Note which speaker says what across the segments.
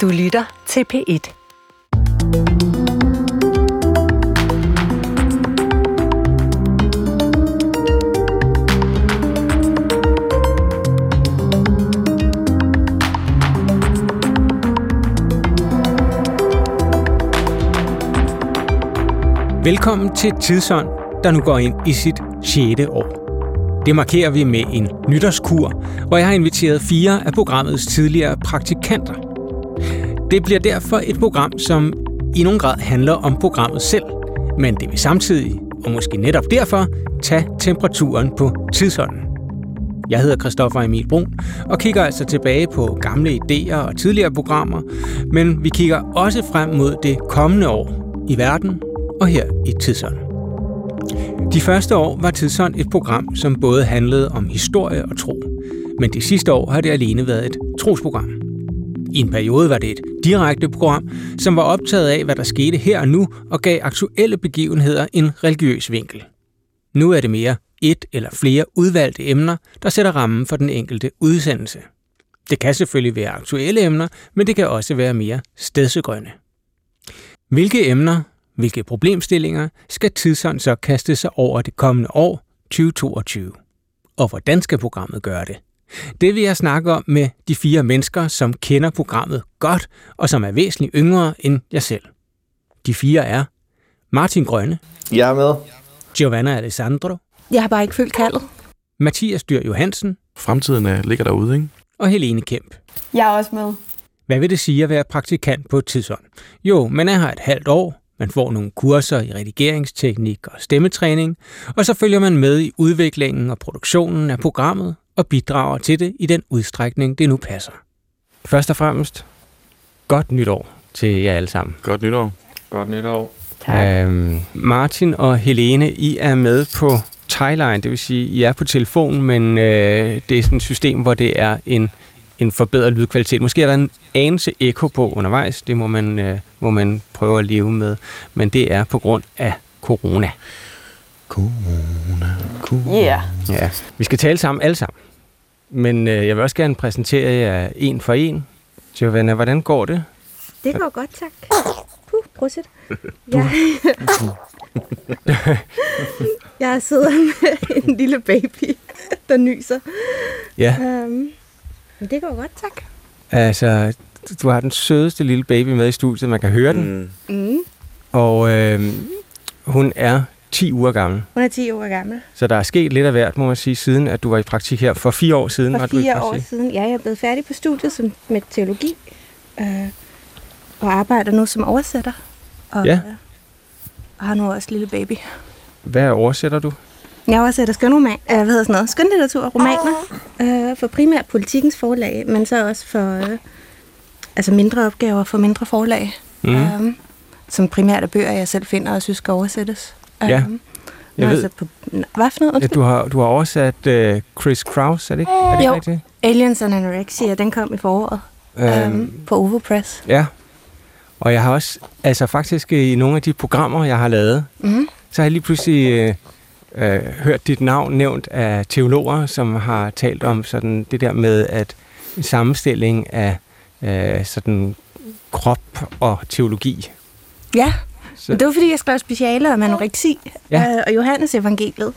Speaker 1: Du lytter til P1.
Speaker 2: Velkommen til Tidsånd, der nu går ind i sit 6. år. Det markerer vi med en nytårskur, hvor jeg har inviteret fire af programmets tidligere praktikanter. Det bliver derfor et program, som i nogen grad handler om programmet selv, men det vil samtidig, og måske netop derfor, tage temperaturen på tidsånden. Jeg hedder Christoffer Emil Brun og kigger altså tilbage på gamle idéer og tidligere programmer, men vi kigger også frem mod det kommende år i verden og her i tidsånden. De første år var Tidsånd et program, som både handlede om historie og tro, men de sidste år har det alene været et trosprogram. I en periode var det et direkte program, som var optaget af, hvad der skete her og nu, og gav aktuelle begivenheder en religiøs vinkel. Nu er det mere et eller flere udvalgte emner, der sætter rammen for den enkelte udsendelse. Det kan selvfølgelig være aktuelle emner, men det kan også være mere stedsegrønne. Hvilke emner hvilke problemstillinger skal Tidsånd så kaste sig over det kommende år 2022? Og hvordan skal programmet gøre det? Det vil jeg snakke om med de fire mennesker, som kender programmet godt og som er væsentligt yngre end jeg selv. De fire er Martin Grønne.
Speaker 3: Jeg er med.
Speaker 2: Giovanna Alessandro.
Speaker 4: Jeg har bare ikke følt kaldet.
Speaker 2: Mathias Dyr Johansen.
Speaker 5: Fremtiden er, ligger derude, ikke?
Speaker 2: Og Helene Kemp.
Speaker 6: Jeg er også med.
Speaker 2: Hvad vil det sige at være praktikant på Tidsånd? Jo, man er her et halvt år, man får nogle kurser i redigeringsteknik og stemmetræning, og så følger man med i udviklingen og produktionen af programmet og bidrager til det i den udstrækning, det nu passer. Først og fremmest, godt nytår til jer alle sammen.
Speaker 5: Godt nytår.
Speaker 3: Godt nytår.
Speaker 2: Tak. Øhm, Martin og Helene, I er med på Thailand, det vil sige, I er på telefonen, men øh, det er sådan et system, hvor det er en en forbedret lydkvalitet. Måske er der en anelse ekko på undervejs, det må man, øh, må man prøve at leve med, men det er på grund af corona.
Speaker 5: Corona, corona.
Speaker 6: Yeah.
Speaker 2: Ja, vi skal tale sammen alle sammen. Men øh, jeg vil også gerne præsentere jer en for en. Giovanna, hvordan går det?
Speaker 4: Det går godt, tak. Puh, prosit. Jeg, jeg sidder med en lille baby, der nyser.
Speaker 2: Ja.
Speaker 4: Um, men det går godt, tak.
Speaker 2: Altså, du har den sødeste lille baby med i studiet, man kan høre den.
Speaker 3: Mm.
Speaker 4: Mm.
Speaker 2: Og øh, hun er 10 uger gammel.
Speaker 4: Hun er 10 år gammel.
Speaker 2: Så der er sket lidt af hvert, må man sige, siden at du var i praktik her. For fire år siden
Speaker 4: For
Speaker 2: var du i
Speaker 4: fire år
Speaker 2: praktik.
Speaker 4: siden. Ja, jeg er blevet færdig på studiet som, med teologi. Øh, og arbejder nu som oversætter. Og,
Speaker 2: Ja.
Speaker 4: øh, og har nu også lille baby.
Speaker 2: Hvad oversætter du?
Speaker 4: Jeg oversætter skønroman, øh, hvad hedder sådan noget, skønlitteratur og romaner. Øh, for primært politikens forlag, men så også for øh, altså mindre opgaver for mindre forlag.
Speaker 2: Mm.
Speaker 4: øh, som primært er bøger, jeg selv finder og synes skal oversættes.
Speaker 2: Ja.
Speaker 4: Øhm,
Speaker 2: Jeg ved-
Speaker 4: Altså på, hvad for noget?
Speaker 2: Ja, du, har, du har oversat uh, Chris Kraus, er det ikke, er det
Speaker 4: Jo.
Speaker 2: rigtigt?
Speaker 4: Aliens and Anorexia, den kom i foråret øhm, på Ovo Press.
Speaker 2: Ja. Og jeg har også, altså faktisk i nogle af de programmer, jeg har lavet,
Speaker 4: Mm.
Speaker 2: så har jeg lige pludselig øh, øh, hørt dit navn nævnt af teologer, som har talt om sådan det der med, at en sammenstilling af øh, sådan krop og teologi.
Speaker 4: Ja,
Speaker 2: Så,
Speaker 4: men det var fordi, jeg skrev speciale om anoreksi
Speaker 2: Ja.
Speaker 4: øh, og Johannes evangeliet.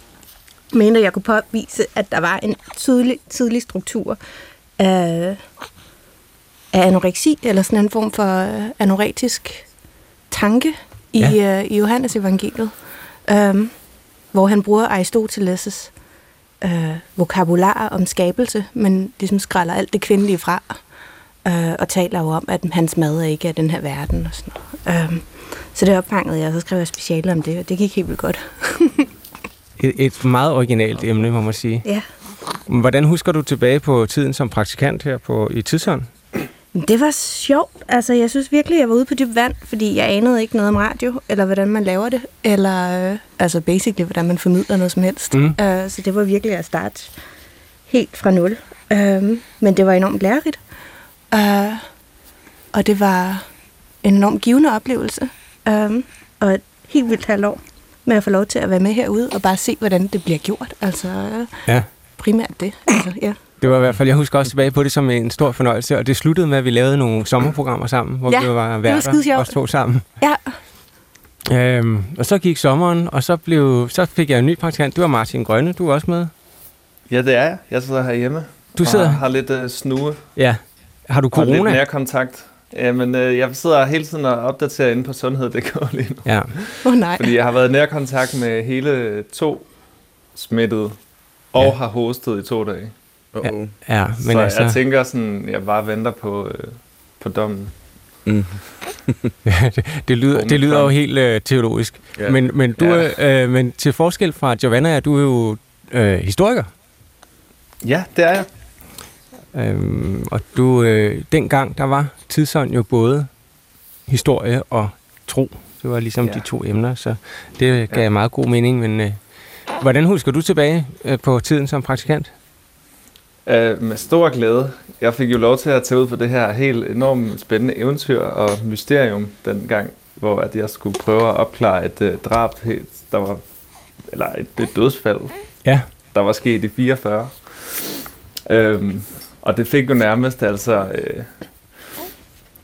Speaker 4: Mente, jeg kunne påvise, at der var en tydelig, tydelig struktur af, af anoreksi, eller sådan en form for øh, anoretisk tanke i,
Speaker 2: Ja.
Speaker 4: øh, i Johannes evangeliet, øh, hvor han bruger Aristoteles' øh, vokabular om skabelse, men ligesom skræller alt det kvindelige fra, øh, og taler jo om, at hans mad ikke er den her verden og sådan noget. Øh, så det opfangede jeg, og så skrev jeg speciale om det, og det gik helt vildt godt.
Speaker 2: et, et meget originalt emne, må man sige.
Speaker 4: Ja.
Speaker 2: Hvordan husker du tilbage på tiden som praktikant her på, i Tidshånd?
Speaker 4: Det var sjovt. Altså, jeg synes virkelig, jeg var ude på dyb vand, fordi jeg anede ikke noget om radio, eller hvordan man laver det, eller øh, altså basically, hvordan man formidler noget som helst.
Speaker 2: Mm.
Speaker 4: Uh, så det var virkelig at starte helt fra nul. Uh, men det var enormt lærerigt. Uh, og det var en enormt givende oplevelse. Um, og et helt vildt halvt år med at få lov til at være med herude og bare se, hvordan det bliver gjort. Altså
Speaker 2: Ja.
Speaker 4: primært det. Altså, ja.
Speaker 2: Det var i hvert fald, jeg husker også tilbage på det som en stor fornøjelse, og det sluttede med, at vi lavede nogle sommerprogrammer sammen, hvor
Speaker 4: Ja,
Speaker 2: vi var værter, os to sammen.
Speaker 4: Ja,
Speaker 2: Øhm, og så gik sommeren, og så, blev, så fik jeg en ny praktikant. Det var Martin Grønne, du er også med.
Speaker 3: Ja, det er jeg. Jeg sidder herhjemme.
Speaker 2: Du
Speaker 3: og
Speaker 2: sidder,
Speaker 3: har, har lidt uh, snue
Speaker 2: ja. Har du
Speaker 3: og lidt
Speaker 2: corona?
Speaker 3: nærkontakt. Jamen, øh, jeg sidder hele tiden og opdaterer inde på sundhed.dk lige nu.
Speaker 2: Ja.
Speaker 4: oh, nej.
Speaker 3: Fordi jeg har været i nærkontakt med hele to smittede, og
Speaker 2: Ja.
Speaker 3: ja. har hostet i to dage.
Speaker 5: Uh-oh.
Speaker 2: Ja,
Speaker 3: Men
Speaker 2: men
Speaker 3: så
Speaker 2: altså,
Speaker 3: jeg tænker sådan, jeg bare venter på, øh, på dommen.
Speaker 5: Mm.
Speaker 2: det, det, lyder, det lyder jo helt øh, teologisk.
Speaker 5: Ja.
Speaker 2: Men, men, du,
Speaker 3: Ja.
Speaker 2: er, øh, men til forskel fra Giovanna, er du jo øh, historiker.
Speaker 3: Ja, det er jeg.
Speaker 2: Øhm, og du, øh, dengang der var tidsånd jo både historie og tro. Det var ligesom ja. De to emner, så det gav
Speaker 3: Ja.
Speaker 2: meget god mening. Men øh, hvordan husker du tilbage øh, på tiden som praktikant?
Speaker 3: Øh, med stor glæde. Jeg fik jo lov til at tage ud på det her helt enormt spændende eventyr og mysterium dengang, hvor at jeg skulle prøve at opklare et øh, drab, helt, der var, eller et, et dødsfald,
Speaker 2: Ja.
Speaker 3: der var sket i 44. Øhm, og det fik jo nærmest altså... Øh,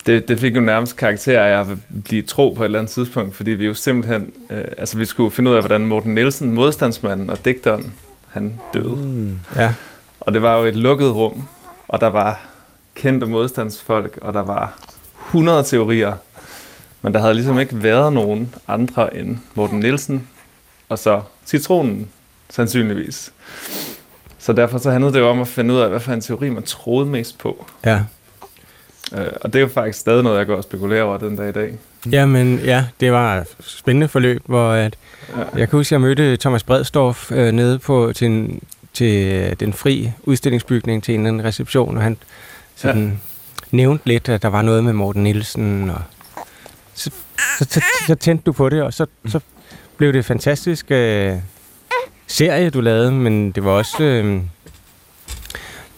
Speaker 3: det, det fik jo nærmest karakter af at blive tro på et eller andet tidspunkt, fordi vi jo simpelthen... Øh, altså, vi skulle finde ud af, hvordan Morten Nielsen, modstandsmanden og digteren, han døde.
Speaker 5: Mm.
Speaker 2: Ja.
Speaker 3: Og det var jo et lukket rum, og der var kendte modstandsfolk, og der var 100 teorier. Men der havde ligesom ikke været nogen andre end Morten Nielsen, og så citronen, sandsynligvis. Så derfor så handlede det jo om at finde ud af, hvad for en teori man troede mest på.
Speaker 2: Ja.
Speaker 3: Øh, og det er jo faktisk stadig noget, jeg går og spekulerer over den dag i dag.
Speaker 2: Jamen ja, det var et spændende forløb, hvor at,
Speaker 3: Ja.
Speaker 2: jeg kan huske, at jeg mødte Thomas Bredstorff øh, nede på til, en, til øh, den fri udstillingsbygning til en eller anden reception, og han sådan ja. nævnte lidt, at der var noget med Morten Nielsen, og så, så, så, så tændte du på det, og så, så blev det fantastisk øh, serie, du lavede, men det var også, øh,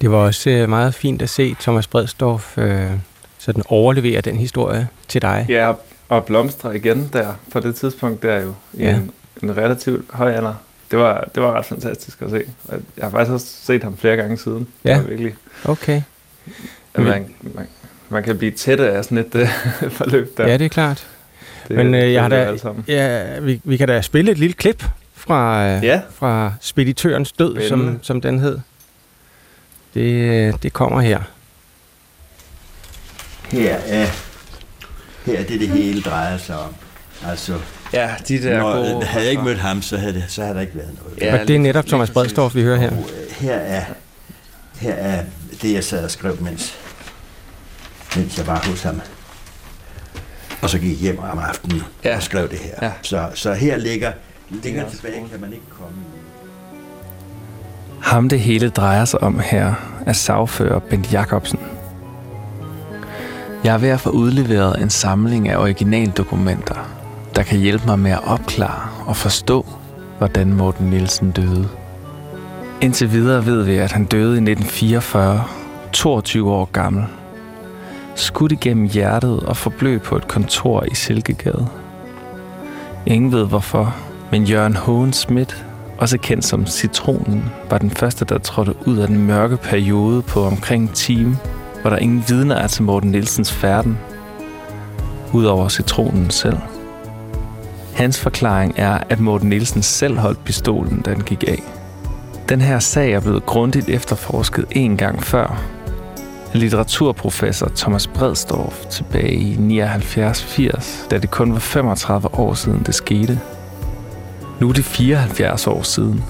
Speaker 2: det var også øh, meget fint at se Thomas Bredstorff øh, sådan overlevere den historie til dig.
Speaker 3: Ja, og blomstre igen der, på det tidspunkt der jo, i
Speaker 2: Ja.
Speaker 3: en, en relativt høj alder. Det var, det var ret fantastisk at se. Jeg har faktisk også set ham flere gange siden.
Speaker 2: Ja.
Speaker 3: Det var virkelig,
Speaker 2: Okay.
Speaker 3: man, man, man kan blive tæt af sådan et uh, forløb der.
Speaker 2: Ja, det er klart.
Speaker 3: det,
Speaker 2: Men øh, jeg har da, ja, vi, vi kan da spille et lille klip fra,
Speaker 3: Ja,
Speaker 2: fra Speditørens død, som,
Speaker 3: Spændende.
Speaker 2: som den hed. Det, det kommer her.
Speaker 1: Her er, her er det, det hele drejer sig om. Altså,
Speaker 3: ja de der
Speaker 1: når,
Speaker 3: gode...
Speaker 1: havde jeg ikke mødt ham, så havde, det, så havde der ikke været noget.
Speaker 3: Ja,
Speaker 2: Ja, det er netop Thomas. Bredstorff, vi hører her.
Speaker 1: Og, øh, her er, her er det, jeg sad og skrev, mens, mens jeg var hos ham. Og så gik jeg hjem om aftenen
Speaker 3: Ja.
Speaker 1: og skrev det her.
Speaker 3: Ja.
Speaker 1: Så, så her ligger, længere tilbage kan man ikke komme.
Speaker 6: Ham det hele drejer sig om her er sagfører Bent Jacobsen. Jeg er ved at få udleveret en samling af originaldokumenter, der kan hjælpe mig med at opklare og forstå, hvordan Morten Nielsen døde. Indtil videre ved vi, at han døde i 1944, 22 år gammel. Skudt igennem hjertet og forblød på et kontor i Silkegade. Ingen ved hvorfor, men Jørgen Hågen Schmidt også kendt som Citronen, var den første, der trådte ud af den mørke periode på omkring en time, hvor der ingen vidner er til Morten Nielsens færden, udover Citronen selv. Hans forklaring er, at Morten Nielsen selv holdt pistolen, da den gik af. Den her sag er blevet grundigt efterforsket en gang før. Litteraturprofessor Thomas Bredstorff tilbage i 79-80, da det kun var 35 år siden det skete. Nu er det 74 år siden.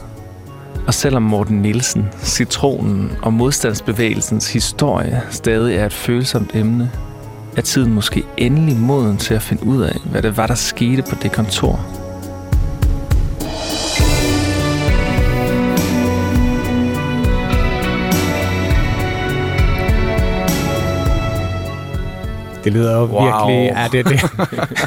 Speaker 6: Og selvom Morten Nielsen, citronen og modstandsbevægelsens historie stadig er et følsomt emne, er tiden måske endelig moden til at finde ud af, hvad det var, der skete på det kontor.
Speaker 2: Det lyder jo
Speaker 5: Wow.
Speaker 2: virkelig... Ja, det, det.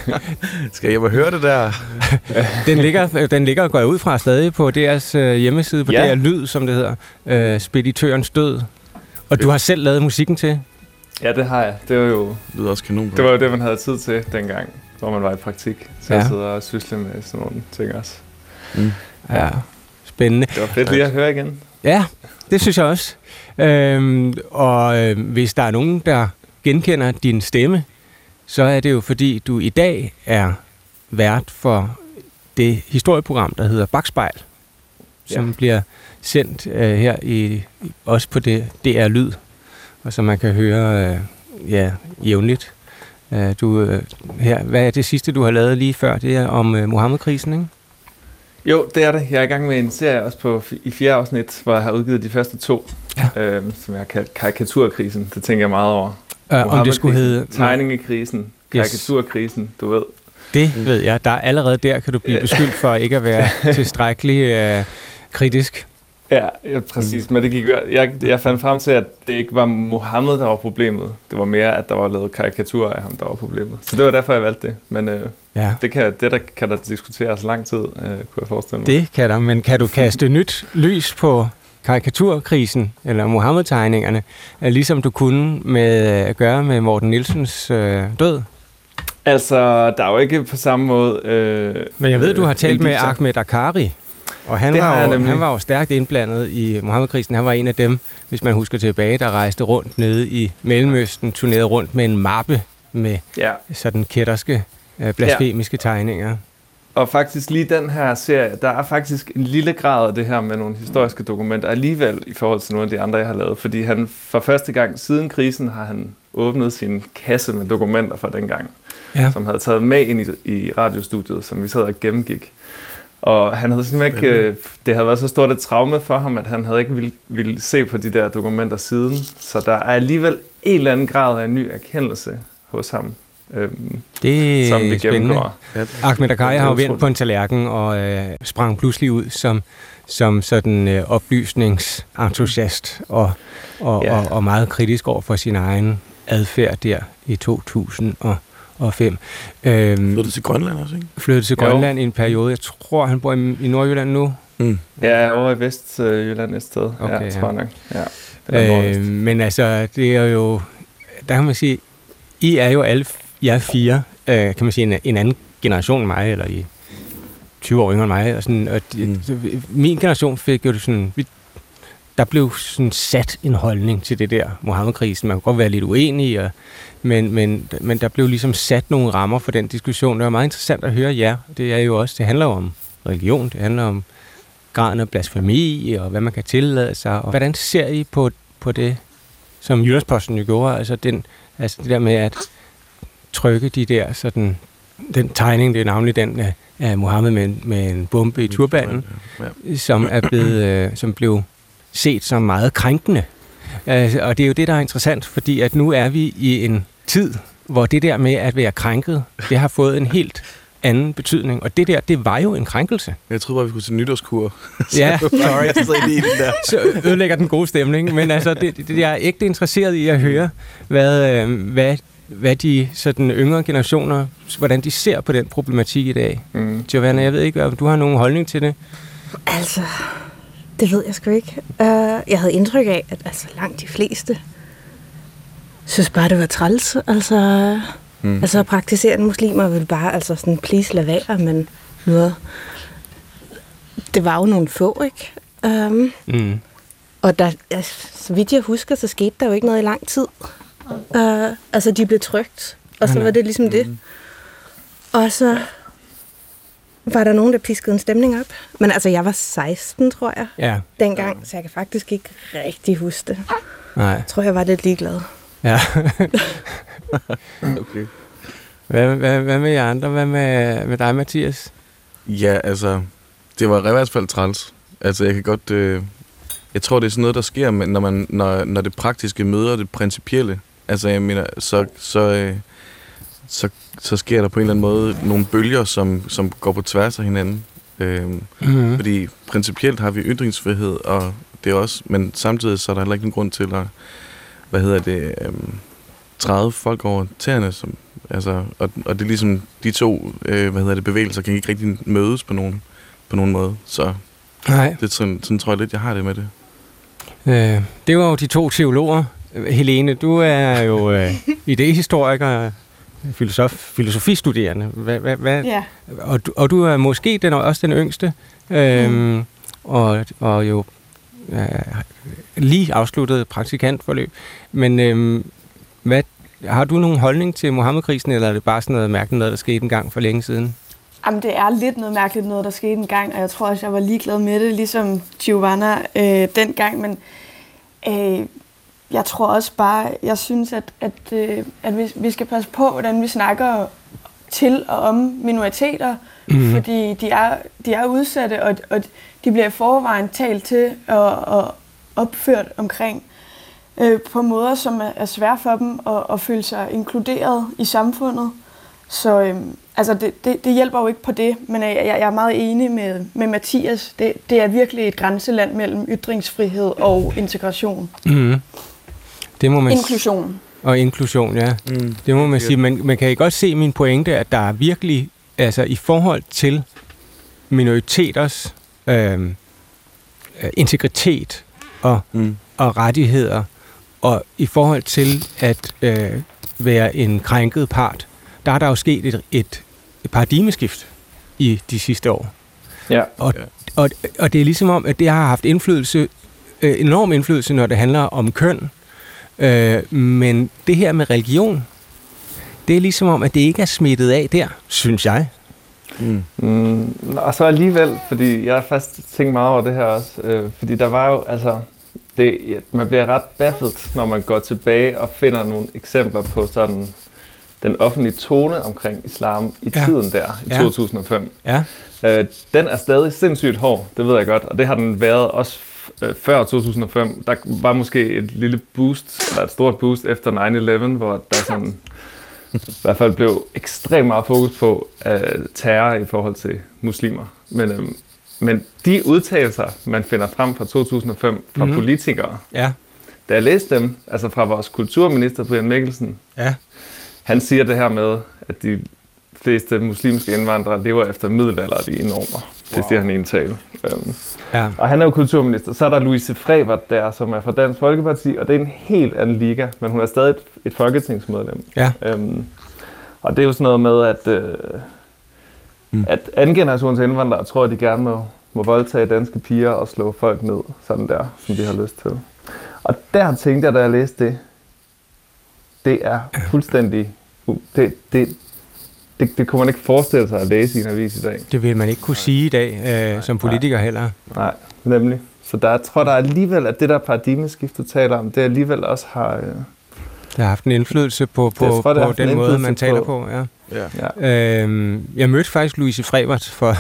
Speaker 5: Skal jeg høre det der?
Speaker 2: Den, ligger, den ligger, går jeg ud fra, stadig på deres øh, hjemmeside, på
Speaker 3: Ja.
Speaker 2: DR Lyd, som det hedder. Øh, Speditørens død. Og du har selv lavet musikken til?
Speaker 3: Ja, det har jeg. Det var jo
Speaker 5: Det lyder også kanon.
Speaker 3: det, var jo det man havde tid til dengang, hvor man var i praktik. Så
Speaker 2: Ja.
Speaker 3: jeg sidder og sysle med sådan nogle ting også.
Speaker 5: Mm.
Speaker 2: Ja. Spændende.
Speaker 3: Det var fedt lige at høre igen.
Speaker 2: Ja, det synes jeg også. Øhm, og øh, hvis der er nogen, der genkender din stemme, så er det jo fordi, du i dag er vært for det historieprogram, der hedder Bagspejl, som
Speaker 3: Ja.
Speaker 2: bliver sendt øh, her i også på det DR Lyd, og som man kan høre øh, ja, jævnligt. Øh, du, øh, her, hvad er det sidste, du har lavet lige før? Det er om øh, Mohammed-krisen, ikke?
Speaker 3: Jo, det er det. Jeg er i gang med en serie også på, i fjerde afsnit, hvor jeg har udgivet de første to,
Speaker 2: Ja.
Speaker 3: øhm, som jeg har kaldt karikaturkrisen. Det tænker jeg meget over.
Speaker 2: Øh, om det skulle hedde...
Speaker 3: Tegningekrisen, karikaturkrisen, du ved.
Speaker 2: Det ved jeg. Der er allerede der kan du blive beskyldt for ikke at være tilstrækkelig øh, kritisk.
Speaker 3: Ja, ja præcis. Men det gik, jeg, jeg fandt frem til, at det ikke var Mohammed, der var problemet. Det var mere, at der var lavet karikaturer af ham, der var problemet. Så det var derfor, jeg valgte det. Men øh,
Speaker 2: Ja,
Speaker 3: det, kan, det der kan der diskuteres lang tid, øh, kunne jeg forestille mig.
Speaker 2: det kan der. Men kan du kaste nyt lys på karikaturkrisen, eller Mohammed-tegningerne, ligesom du kunne med at gøre med Morten Nielsens øh, død?
Speaker 3: Altså, der er jo ikke på samme måde... Øh,
Speaker 2: Men jeg ved, du har
Speaker 3: øh,
Speaker 2: talt med. Ahmed Akari, og han
Speaker 3: Det
Speaker 2: var, jo, han var jo stærkt indblandet i Mohammed-krisen. Han var en af dem, hvis man husker tilbage, der rejste rundt nede i Mellemøsten, turnerede rundt med en mappe med
Speaker 3: Ja,
Speaker 2: sådan kætterske, øh, blasfemiske tegninger.
Speaker 3: Og faktisk lige den her serie, der er faktisk en lille grad af det her med nogle historiske dokumenter alligevel i forhold til nogle af de andre, jeg har lavet. Fordi han for første gang siden krisen har han åbnet sin kasse med dokumenter fra dengang,
Speaker 2: Ja.
Speaker 3: som havde taget med ind i, i radiostudiet, som vi sad og gennemgik. Og han havde simpelthen ikke, øh, det havde været så stort et traume for ham, at han havde ikke ville, ville se på de der dokumenter siden. Så der er alligevel en eller anden grad af en ny erkendelse hos ham, øhm,
Speaker 2: Det
Speaker 3: som vi
Speaker 2: spændende.
Speaker 3: gennemgår.
Speaker 2: Ahmed
Speaker 3: er
Speaker 2: har jo vendt på en tallerken og øh, sprang pludselig ud som, som sådan øh, oplysningsentusiast og, og,
Speaker 3: Ja.
Speaker 2: og, og meget kritisk over for sin egen adfærd der i 2005. Øhm,
Speaker 5: Flyttede til Grønland også, ikke?
Speaker 2: flyttede til
Speaker 3: Jo.
Speaker 2: Grønland i en periode. Jeg tror, han bor i, i Nordjylland nu.
Speaker 5: Mm.
Speaker 3: Ja, over i Vestjylland et sted.
Speaker 2: Okay,
Speaker 3: ja, tror jeg nok. Ja.
Speaker 2: Øh, men altså, det er jo... Der kan man sige, I er jo alle jer fire, øh, kan man sige, en, en anden generation end mig, eller i 20 år yngre end mig. Og sådan, og de,
Speaker 5: Mm.
Speaker 2: Min generation fik jo sådan... Vi, der blev sådan sat en holdning til det der Mohammed-krisen. Man kunne godt være lidt uenig, og, men, men, men der blev ligesom sat nogle rammer for den diskussion. Det var meget interessant at høre jer. Det er jo også, det handler om religion, det handler om graden af blasfemi, og hvad man kan tillade sig. Og hvordan ser I på, på det, som Jyllandsposten jo gjorde? Altså, den, altså det der med at trykke de der sådan, den tegning, det er navnlig den af, af Mohammed med, en- med en bombe i turbanen,
Speaker 5: Ja.
Speaker 2: som er blevet, øh, som blev set som meget krænkende. Altså, og det er jo det, der er interessant, fordi at nu er vi i en tid, hvor det der med at være krænket, det har fået en helt anden betydning. Og det der, det var jo en krænkelse.
Speaker 5: Jeg troede bare, vi skulle til nytårskur.
Speaker 2: Ja,
Speaker 5: Sorry. Der.
Speaker 2: så ødelægger den gode stemning. Men altså, det, det, jeg er ægte interesseret i at høre, hvad, øh, hvad, hvad de sådan yngre generationer, hvordan de ser på den problematik i dag.
Speaker 3: Mm.
Speaker 2: Giovanna, jeg ved ikke, om du har nogen holdning til det?
Speaker 4: Altså, det ved jeg sgu ikke. Uh, jeg havde indtryk af, at altså, langt de fleste synes bare, det var træls. Altså, mm. altså praktiserende muslimer ville bare altså sådan, please lade være, men noget. Det var jo nogle få, ikke? Um,
Speaker 2: Mm.
Speaker 4: og der, altså, så vidt jeg husker, så skete der jo ikke noget i lang tid. Uh, altså, de blev trygt, og så var det ligesom det. Og så var der nogen, der piskede en stemning op. Men altså, jeg var 16, tror jeg,
Speaker 2: Ja,
Speaker 4: dengang, så jeg kan faktisk ikke rigtig huske det.
Speaker 2: nej.
Speaker 4: Jeg tror, jeg var lidt ligeglad.
Speaker 2: Ja.
Speaker 5: Okay.
Speaker 2: hvad, hvad, hvad med jer andre? Hvad med, med dig, Mathias?
Speaker 5: Ja, altså, det var i hvert fald træls. Altså, jeg kan godt... Øh, jeg tror, det er sådan noget, der sker, men når, man, når, når det praktiske møder det principielle. Altså, jeg mener, så, så, øh, så, så sker der på en eller anden måde nogle bølger, som, som går på tværs af hinanden. Øh,
Speaker 2: Mm.
Speaker 5: Fordi principielt har vi ytringsfrihed, og det er også, men samtidig så er der heller ikke nogen grund til at, hvad hedder det, øhm, træde folk over tæerne, som, altså, og, og det er ligesom, de to, øh, hvad hedder det, bevægelser kan ikke rigtig mødes på nogen, på nogen måde, så
Speaker 2: Nej.
Speaker 5: det er sådan, sådan tror jeg lidt, jeg har det med det.
Speaker 2: Øh, det var jo de to teologer. Helene, du er jo øh, idehistoriker, filosof, filosofistuderende. Hvad, hvad, hvad,
Speaker 4: Ja.
Speaker 2: og, du, og du er måske den, også den yngste, øhm, mm. og, og jo øh, lige afsluttet praktikantforløb. Men øh, hvad, har du nogen holdning til Mohammed-krisen, eller er det bare sådan noget mærkeligt noget, der skete en gang for længe siden?
Speaker 7: Jamen, det er lidt noget mærkeligt noget, der skete en gang, og jeg tror også, jeg var ligeglad med det, ligesom Giovanna øh, dengang, men øh, jeg tror også bare, jeg synes, at, at, øh, at vi, vi skal passe på, hvordan vi snakker til og om minoriteter, mm. fordi de er, de er udsatte, og, og de bliver i forvejen talt til og, og opført omkring øh, på måder, som er, er svære for dem at, at føle sig inkluderet i samfundet. Så øh, altså det, det, det hjælper jo ikke på det, men jeg, jeg er meget enig med, med Mathias. Det, det er virkelig et grænseland mellem ytringsfrihed og integration.
Speaker 2: Mm. Det må man
Speaker 7: Inklusion.
Speaker 2: Og inklusion, ja.
Speaker 5: Mm.
Speaker 2: Det må man sige. Man, man kan godt se min pointe, at der er virkelig, altså i forhold til minoriteters øh, integritet og,
Speaker 5: Mm.
Speaker 2: og rettigheder, og i forhold til at øh, være en krænket part, der er der jo sket et, et, et paradigmeskift i de sidste år.
Speaker 3: Ja.
Speaker 2: Og, og, og det er ligesom om, at det har haft indflydelse, øh, enorm indflydelse, når det handler om køn. Øh, men det her med religion, det er ligesom om, at det ikke er smittet af der, synes jeg.
Speaker 5: Mm.
Speaker 3: Mm, og så alligevel, fordi jeg har faktisk tænkt meget over det her også, øh, fordi der var jo, altså, det, man bliver ret baffet, når man går tilbage og finder nogle eksempler på sådan den offentlige tone omkring islam i
Speaker 2: Ja.
Speaker 3: tiden der, i
Speaker 2: ja.
Speaker 3: 2005.
Speaker 2: Ja,
Speaker 3: Øh, den er stadig sindssygt hård, det ved jeg godt, og det har den været også øh, før 2005. Der var måske et lille boost, eller et stort boost efter 9-11, hvor der sådan i hvert fald blev ekstremt meget fokus på øh, terror i forhold til muslimer. Men, øh, men de udtalelser, man finder frem fra 2005 fra
Speaker 2: Mhm.
Speaker 3: mm. politikere,
Speaker 2: ja,
Speaker 3: da jeg læste dem, altså fra vores kulturminister Brian Mikkelsen,
Speaker 2: ja.
Speaker 3: han siger det her med, at de fleste muslimske indvandrere lever efter middelalderlige normer. Det siger han i en tale. Um,
Speaker 2: ja.
Speaker 3: og han er jo kulturminister. Så er der Louise Frevert der, som er fra Dansk Folkeparti, og det er en helt anden liga, men hun er stadig et, et folketingsmedlem.
Speaker 2: Ja.
Speaker 3: Um, og det er jo sådan noget med, at, øh,
Speaker 5: Mm.
Speaker 3: at anden generations indvandrere tror, at de gerne må, må voldtage danske piger og slå folk ned, sådan der, som de har lyst til. Og der tænkte jeg, da jeg læste det, det er fuldstændig... Det, det, det, det kunne man ikke forestille sig at læse i en avis i dag.
Speaker 2: Det vil man ikke kunne sige i dag, øh, som politiker heller.
Speaker 3: Nej, nemlig. Så der, jeg tror der alligevel, at det der paradigmeskift, du taler om, det alligevel også har... Øh,
Speaker 2: Det har haft en indflydelse på, på,
Speaker 3: Jeg tror,
Speaker 2: på den måde, man taler
Speaker 3: på-
Speaker 2: på. Ja.
Speaker 5: Ja.
Speaker 3: ja.
Speaker 2: Øhm, jeg mødte faktisk Louise Frevert for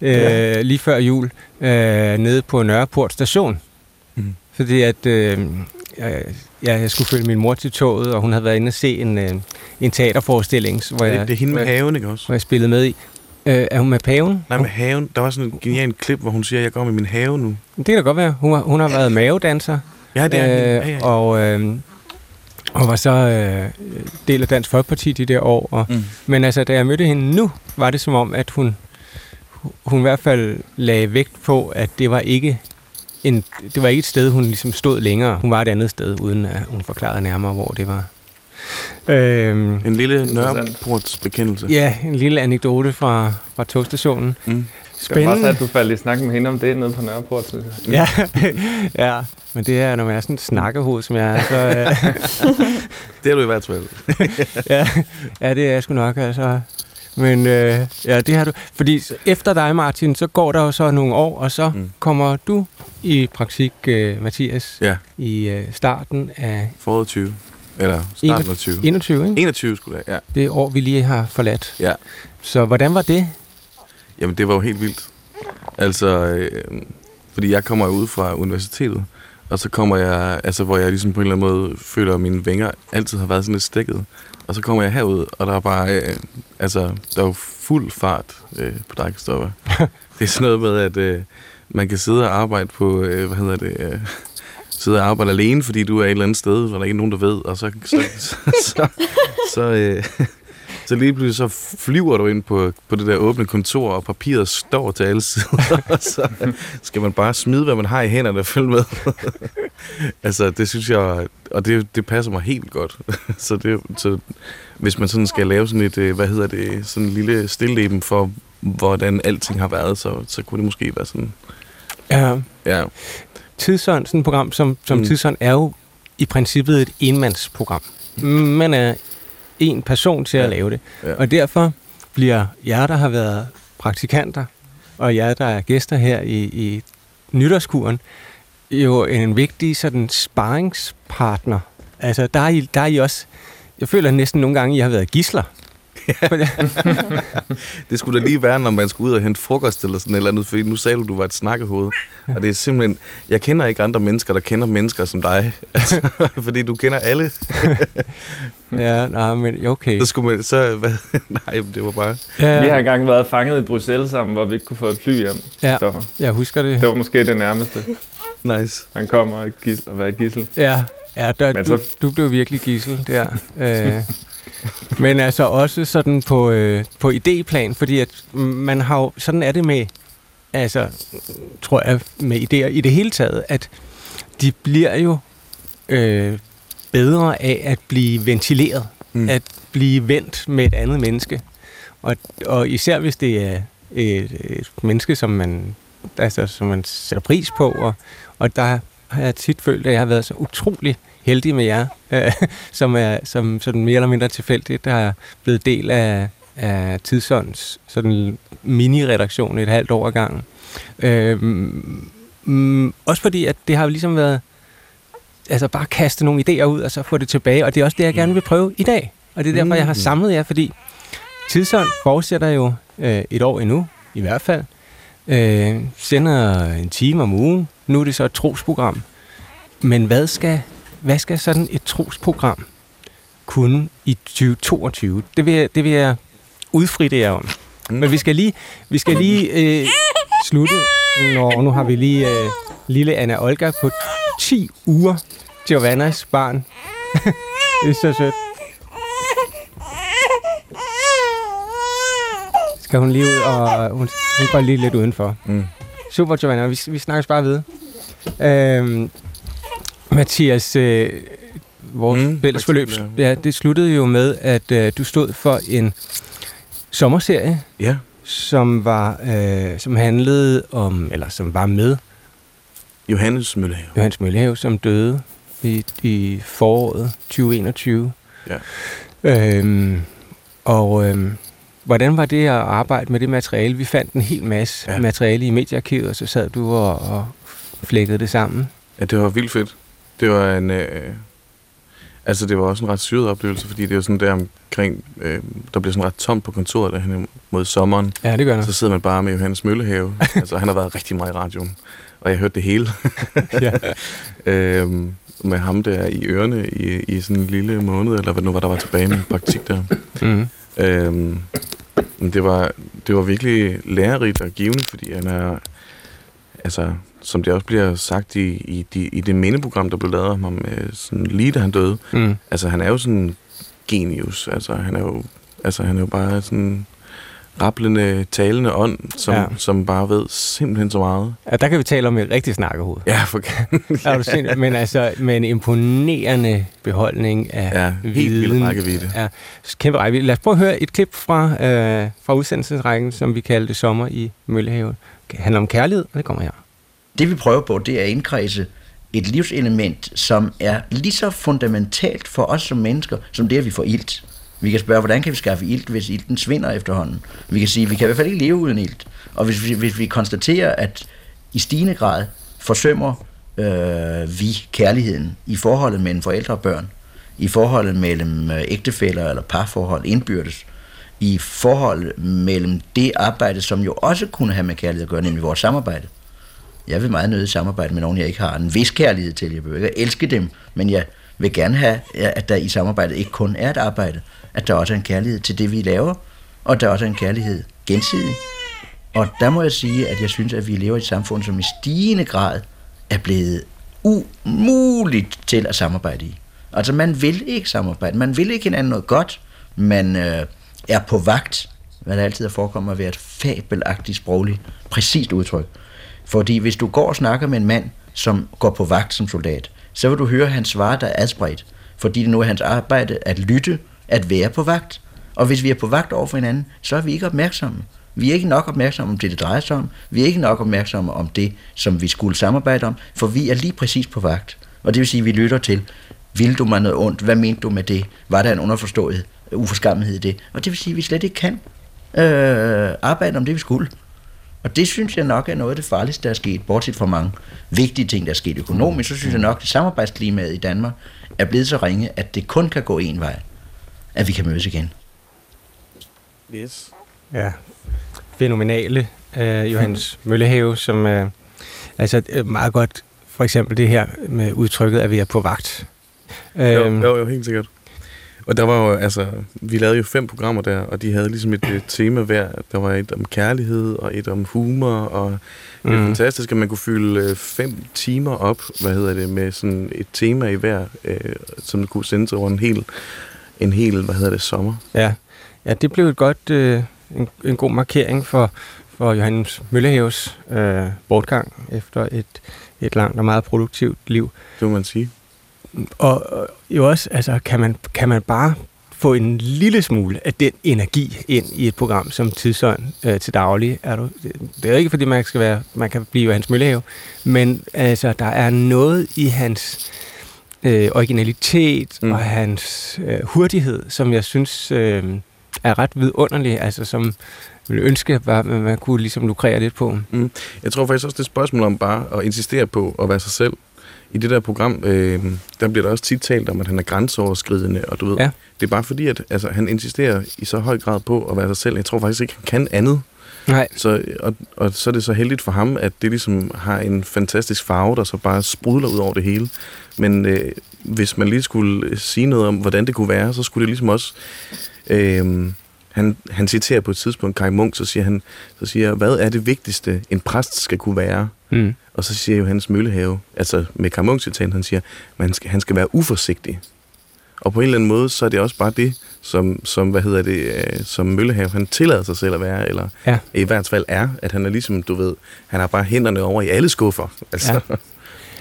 Speaker 2: øh,
Speaker 3: Ja.
Speaker 2: lige før jul øh, nede på Nørreport station.
Speaker 5: Mm.
Speaker 2: Fordi at øh, jeg, ja, jeg skulle følge min mor til toget, og hun havde været inde og se en, øh, en teaterforestilling, hvor
Speaker 5: Det,
Speaker 2: jeg,
Speaker 5: det er hende med
Speaker 2: hvor, jeg,
Speaker 5: haven, ikke også?
Speaker 2: hvor jeg spillede med i. Øh, er hun med paven?
Speaker 5: Nej, med haven. Der var sådan en genial klip, hvor hun siger, at jeg går med min have nu.
Speaker 2: Det kan da godt være. Hun har, hun har været mavedanser.
Speaker 5: Ja, det er hende. ja, ja.
Speaker 2: Og, øh, og var så øh, del af Dansk Folkeparti de der år. Og,
Speaker 5: Mm.
Speaker 2: Men altså, da jeg mødte hende nu, var det som om, at hun, hun i hvert fald lagde vægt på, at det var ikke en, det var ikke et sted, hun ligesom stod længere. Hun var et andet sted, uden at hun forklarede nærmere, hvor det var. Øhm,
Speaker 5: En lille. Nørreports bekendelse.
Speaker 2: ja, en lille anekdote fra, fra togstationen.
Speaker 5: Mm.
Speaker 3: Skal bare
Speaker 2: Spændende.
Speaker 3: at du faldt i snak med hende om det nede på Nørreport, synes jeg.
Speaker 2: Ja, ja, men det er, når man er sådan et snakkehoved, som jeg er, så, øh,
Speaker 5: Det er du i hvert fald.
Speaker 2: ja, ja, det er jeg sgu nok, altså. Men øh, ja, det har du. Fordi efter dig, Martin, så går der jo så nogle år, og så
Speaker 5: Mm.
Speaker 2: mm. kommer du i praktik, øh, Mathias,
Speaker 5: Ja,
Speaker 2: i øh, starten af
Speaker 5: foråret 20. Eller starten af 20.
Speaker 2: 21, ikke?
Speaker 5: 21 skulle det, ja.
Speaker 2: Det år, vi lige har forladt.
Speaker 5: Ja.
Speaker 2: Så hvordan var det?
Speaker 5: Jamen, det var jo helt vildt. Altså, øh, fordi jeg kommer jo ud fra universitetet, og så kommer jeg, altså hvor jeg ligesom på en eller anden måde føler, at mine vinger altid har været sådan lidt stikket. Og så kommer jeg herud, og der er bare, øh, altså, der er jo fuld fart øh, på dig, Kristoffer. det er sådan noget med, at øh, man kan sidde og arbejde på, øh, hvad hedder det, øh, sidde og arbejde alene, fordi du er et eller andet sted, hvor der ikke er nogen, der ved, og så, så, så, så, så, øh, så lige pludselig så flyver du ind på, på det der åbne kontor, og papiret står til alle sider, og så skal man bare smide, hvad man har i hænderne og følge med. altså, det synes jeg, og det, det passer mig helt godt. så, det, så hvis man sådan skal lave sådan et, øh, hvad hedder det, sådan en lille stilleben for, hvordan alting har været, så, så kunne det måske være sådan,
Speaker 2: Ja,
Speaker 5: ja.
Speaker 2: Tidsånd, sådan et program som, som
Speaker 5: Mm.
Speaker 2: mm. Tidsånd, er jo i princippet et enmandsprogram. Man er en person til at
Speaker 5: Ja.
Speaker 2: lave det.
Speaker 5: Ja.
Speaker 2: Og derfor bliver jer, der har været praktikanter, og jer, der er gæster her i, i nytårskuren, jo en vigtig sådan sparringspartner. Altså, der er, I, der er I også... Jeg føler næsten nogle gange, I har været gisler.
Speaker 5: Det skulle da lige være, når man skulle ud og hente frokost eller sådan et eller andet, fordi nu sagde du, du var et snakkehoved. Og det er simpelthen, jeg kender ikke andre mennesker, der kender mennesker som dig. Altså, fordi du kender alle.
Speaker 2: ja, nej, men okay.
Speaker 5: Så skulle man, så, hvad, nej, det var bare,
Speaker 2: Ja,
Speaker 3: Vi har engang været fanget i Bruxelles sammen, hvor vi ikke kunne få et fly hjem.
Speaker 2: Ja.
Speaker 3: Så
Speaker 2: jeg husker det.
Speaker 3: det var måske det nærmeste.
Speaker 5: nice.
Speaker 3: Han kommer og gis- og være gissel.
Speaker 2: Ja, ja der,
Speaker 3: Men
Speaker 2: du,
Speaker 3: så-
Speaker 2: du blev virkelig gissel der. øh, men altså også sådan på, øh, på idéplan, fordi at man har jo, sådan er det med, altså, tror jeg, med idéer i det hele taget, at de bliver jo øh, bedre af at blive ventileret,
Speaker 5: Mm.
Speaker 2: at blive vendt med et andet menneske. Og, og især hvis det er et, et menneske, som man, altså, som man sætter pris på, og, og der har jeg tit følt, at jeg har været så utrolig heldig med jer, øh, som er som sådan mere eller mindre tilfældigt, der er blevet del af, af Tidsånds sådan mini-redaktion et halvt år ad gangen. Øh, mm, også fordi, at det har ligesom været altså bare kaste nogle idéer ud, og så få det tilbage, og det er også det, jeg gerne vil prøve i dag. Og det er derfor, jeg har
Speaker 5: Mm.
Speaker 2: samlet jer, fordi Tidsånd fortsætter jo øh, et år endnu, i hvert fald. Øh, sender en time om ugen. Nu er det så et trosprogram. Men hvad skal, hvad skal sådan et trosprogram kunne i 2022? Det vil, jeg- det vil jeg udfritte jer om. Men vi skal lige, vi skal lige øh, slutte. Nå, nu har vi lige øh, lille Anna Olga på 10 uger. Giovannas barn. det er så sødt. Skal hun lige ud, og hun, hun går lige lidt udenfor.
Speaker 5: Mm.
Speaker 2: Super, Giovanna. Vi, vi snakkes bare ved. Øhm, Mathias, øh, vores
Speaker 5: Mm,
Speaker 2: fælles forløb, ja, det sluttede jo med, at øh, du stod for en sommerserie,
Speaker 5: Ja,
Speaker 2: som var øh, som handlede om, eller som var med
Speaker 5: Johannes Møllehave.
Speaker 2: Johannes Møllehave, som døde i, i foråret 2021.
Speaker 5: Ja.
Speaker 2: Øhm, og øhm, hvordan var det at arbejde med det materiale? Vi fandt en hel masse
Speaker 5: ja.
Speaker 2: materiale i mediearkivet, og så sad du og, og flækkede det sammen.
Speaker 5: Ja, det var vildt fedt. Det var en... Øh, altså, det var også en ret syret oplevelse, fordi det er sådan der omkring... Øh, der bliver sådan ret tomt på kontoret derhen mod sommeren.
Speaker 2: Ja, det gør det.
Speaker 5: Så sidder man bare med Johannes Møllehave. altså, han har været rigtig meget i radioen. Og jeg hørte det hele.
Speaker 2: ja.
Speaker 5: øhm, med ham der i ørerne i, i sådan en lille måned, eller hvad nu var der var tilbage med praktik der.
Speaker 2: Mm.
Speaker 5: Øhm, men det var, det var virkelig lærerigt og givende, fordi han er, altså, som det også bliver sagt i, i, de, i det mindeprogram, der blev lavet om ham, øh, sådan lige da han døde,
Speaker 2: Mm.
Speaker 5: altså han er jo sådan genius, altså han er jo, altså, han er jo bare sådan rablende, talende ånd, som, ja.
Speaker 2: Ja.
Speaker 5: som bare ved simpelthen så meget.
Speaker 2: Ja, der kan vi tale om et rigtigt snakkehoved.
Speaker 5: Ja, for
Speaker 2: Er du sindssyg? Men altså, med en imponerende beholdning af
Speaker 5: ja, helt vildt
Speaker 2: viden.
Speaker 5: rækkevidde.
Speaker 2: Ja, kæmpe rækkevidde. Lad os prøve at høre et klip fra, øh, fra udsendelsesrækken, som vi kaldte Sommer i Møllehave. Det handler om kærlighed, og det kommer her.
Speaker 8: Det vi prøver på, det er at indkredse et livselement, som er lige så fundamentalt for os som mennesker, som det, at vi får ilt. Vi kan spørge, hvordan kan vi skaffe ilt, hvis ilten svinder efterhånden? Vi kan sige, at vi kan i hvert fald ikke leve uden ilt. Og hvis vi, hvis vi konstaterer, at i stigende grad forsømmer øh, vi kærligheden i forholdet mellem forældre og børn, i forholdet mellem øh, ægtefæller eller parforhold indbyrdes, i forholdet mellem det arbejde, som jo også kunne have med kærlighed at gøre, nemlig vores samarbejde. Jeg vil meget nødigt samarbejde med nogen, jeg ikke har en vis kærlighed til. Jeg behøver ikke at elske dem, men jeg vil gerne have, at der i samarbejdet ikke kun er et arbejde, at der også er en kærlighed til det, vi laver, og der også er en kærlighed gensidig. Og der må jeg sige, at jeg synes, at vi lever i et samfund, som i stigende grad er blevet umuligt til at samarbejde i. Altså man vil ikke samarbejde, man vil ikke hinanden noget godt, man øh, er på vagt, hvad der altid er forekommet at være et fabelagtigt sprogligt, præcist udtryk. Fordi hvis du går og snakker med en mand, som går på vagt som soldat, så vil du høre hans svar, der er adspredt. Fordi det nu er hans arbejde at lytte, at være på vagt. Og hvis vi er på vagt over for hinanden, så er vi ikke opmærksomme. Vi er ikke nok opmærksomme om det, det drejer sig om. Vi er ikke nok opmærksomme om det, som vi skulle samarbejde om, for vi er lige præcis på vagt. Og det vil sige, at vi lytter til, vil du mig noget ondt? Hvad mente du med det? Var der en underforstået uforskammethed i det? Og det vil sige, at vi slet ikke kan øh, arbejde om det, vi skulle. Og det synes jeg nok er noget af det farligste, der er sket, bortset fra mange vigtige ting, der er sket økonomisk, så synes jeg nok, at samarbejdsklimaet i Danmark er blevet så ringe, at det kun kan gå en vej, at vi kan mødes igen.
Speaker 5: Yes.
Speaker 2: Ja, fænomenale øh, Johannes Møllehave, som er altså øh, meget godt, for eksempel det her med udtrykket, at vi er på vagt.
Speaker 5: Jo,
Speaker 2: Øhm,
Speaker 5: jo, jo, helt sikkert. Og der var jo, altså, vi lavede jo fem programmer der, og de havde ligesom et, et tema hver. Der var et om kærlighed, og et om humor, og det er
Speaker 2: Mhm.
Speaker 5: fantastisk, at man kunne fylde øh, fem timer op, hvad hedder det, med sådan et tema i hver, øh, som kunne sendes over en hel, en hel, hvad hedder det, sommer.
Speaker 2: Ja, ja det blev et godt, øh, en, en god markering for, for Johannes Møllehaves øh, bortgang efter et, et langt og meget produktivt liv.
Speaker 5: Det må man sige.
Speaker 2: Og, og jo også, altså, kan man, kan man bare få en lille smule af den energi ind i et program som Tidsånd øh, til daglig. Er du, det, er ikke, fordi man skal være, man kan blive Johannes Møllehave, men altså, der er noget i hans øh, originalitet
Speaker 5: Mm.
Speaker 2: mm. og hans øh, hurtighed, som jeg synes øh, er ret vidunderlig, altså som ville ønske, at man, man kunne ligesom lukrere lidt på.
Speaker 5: Jeg tror faktisk også, det er et spørgsmål om bare at insistere på at være sig selv. I det der program, øh, der bliver der også tit talt om, at han er grænseoverskridende, og du ved,
Speaker 2: Ja.
Speaker 5: det er bare fordi, at altså, han insisterer i så høj grad på at være sig selv. Jeg tror faktisk ikke, han kan andet.
Speaker 2: Nej,
Speaker 5: Så, og, og så er det så heldigt for ham, at det ligesom har en fantastisk farve, der så bare sprudler ud over det hele. Men øh, hvis man lige skulle sige noget om, hvordan det kunne være, så skulle det ligesom også... Øh, han, han citerer på et tidspunkt Kai Munk, så siger han, så siger, hvad er det vigtigste, en præst skal kunne være?
Speaker 2: mm.
Speaker 5: Og så siger Johannes Møllehave, altså med Kai Munk citat, han siger, han skal, han skal være uforsigtig. Og på en eller anden måde, så er det også bare det, som, som hvad hedder det, øh, som Møllehave, han tillader sig selv at være, eller
Speaker 2: Ja.
Speaker 5: i hvert fald er, at han er ligesom, du ved, han har bare hænderne over i alle skuffer. Altså,
Speaker 2: Ja.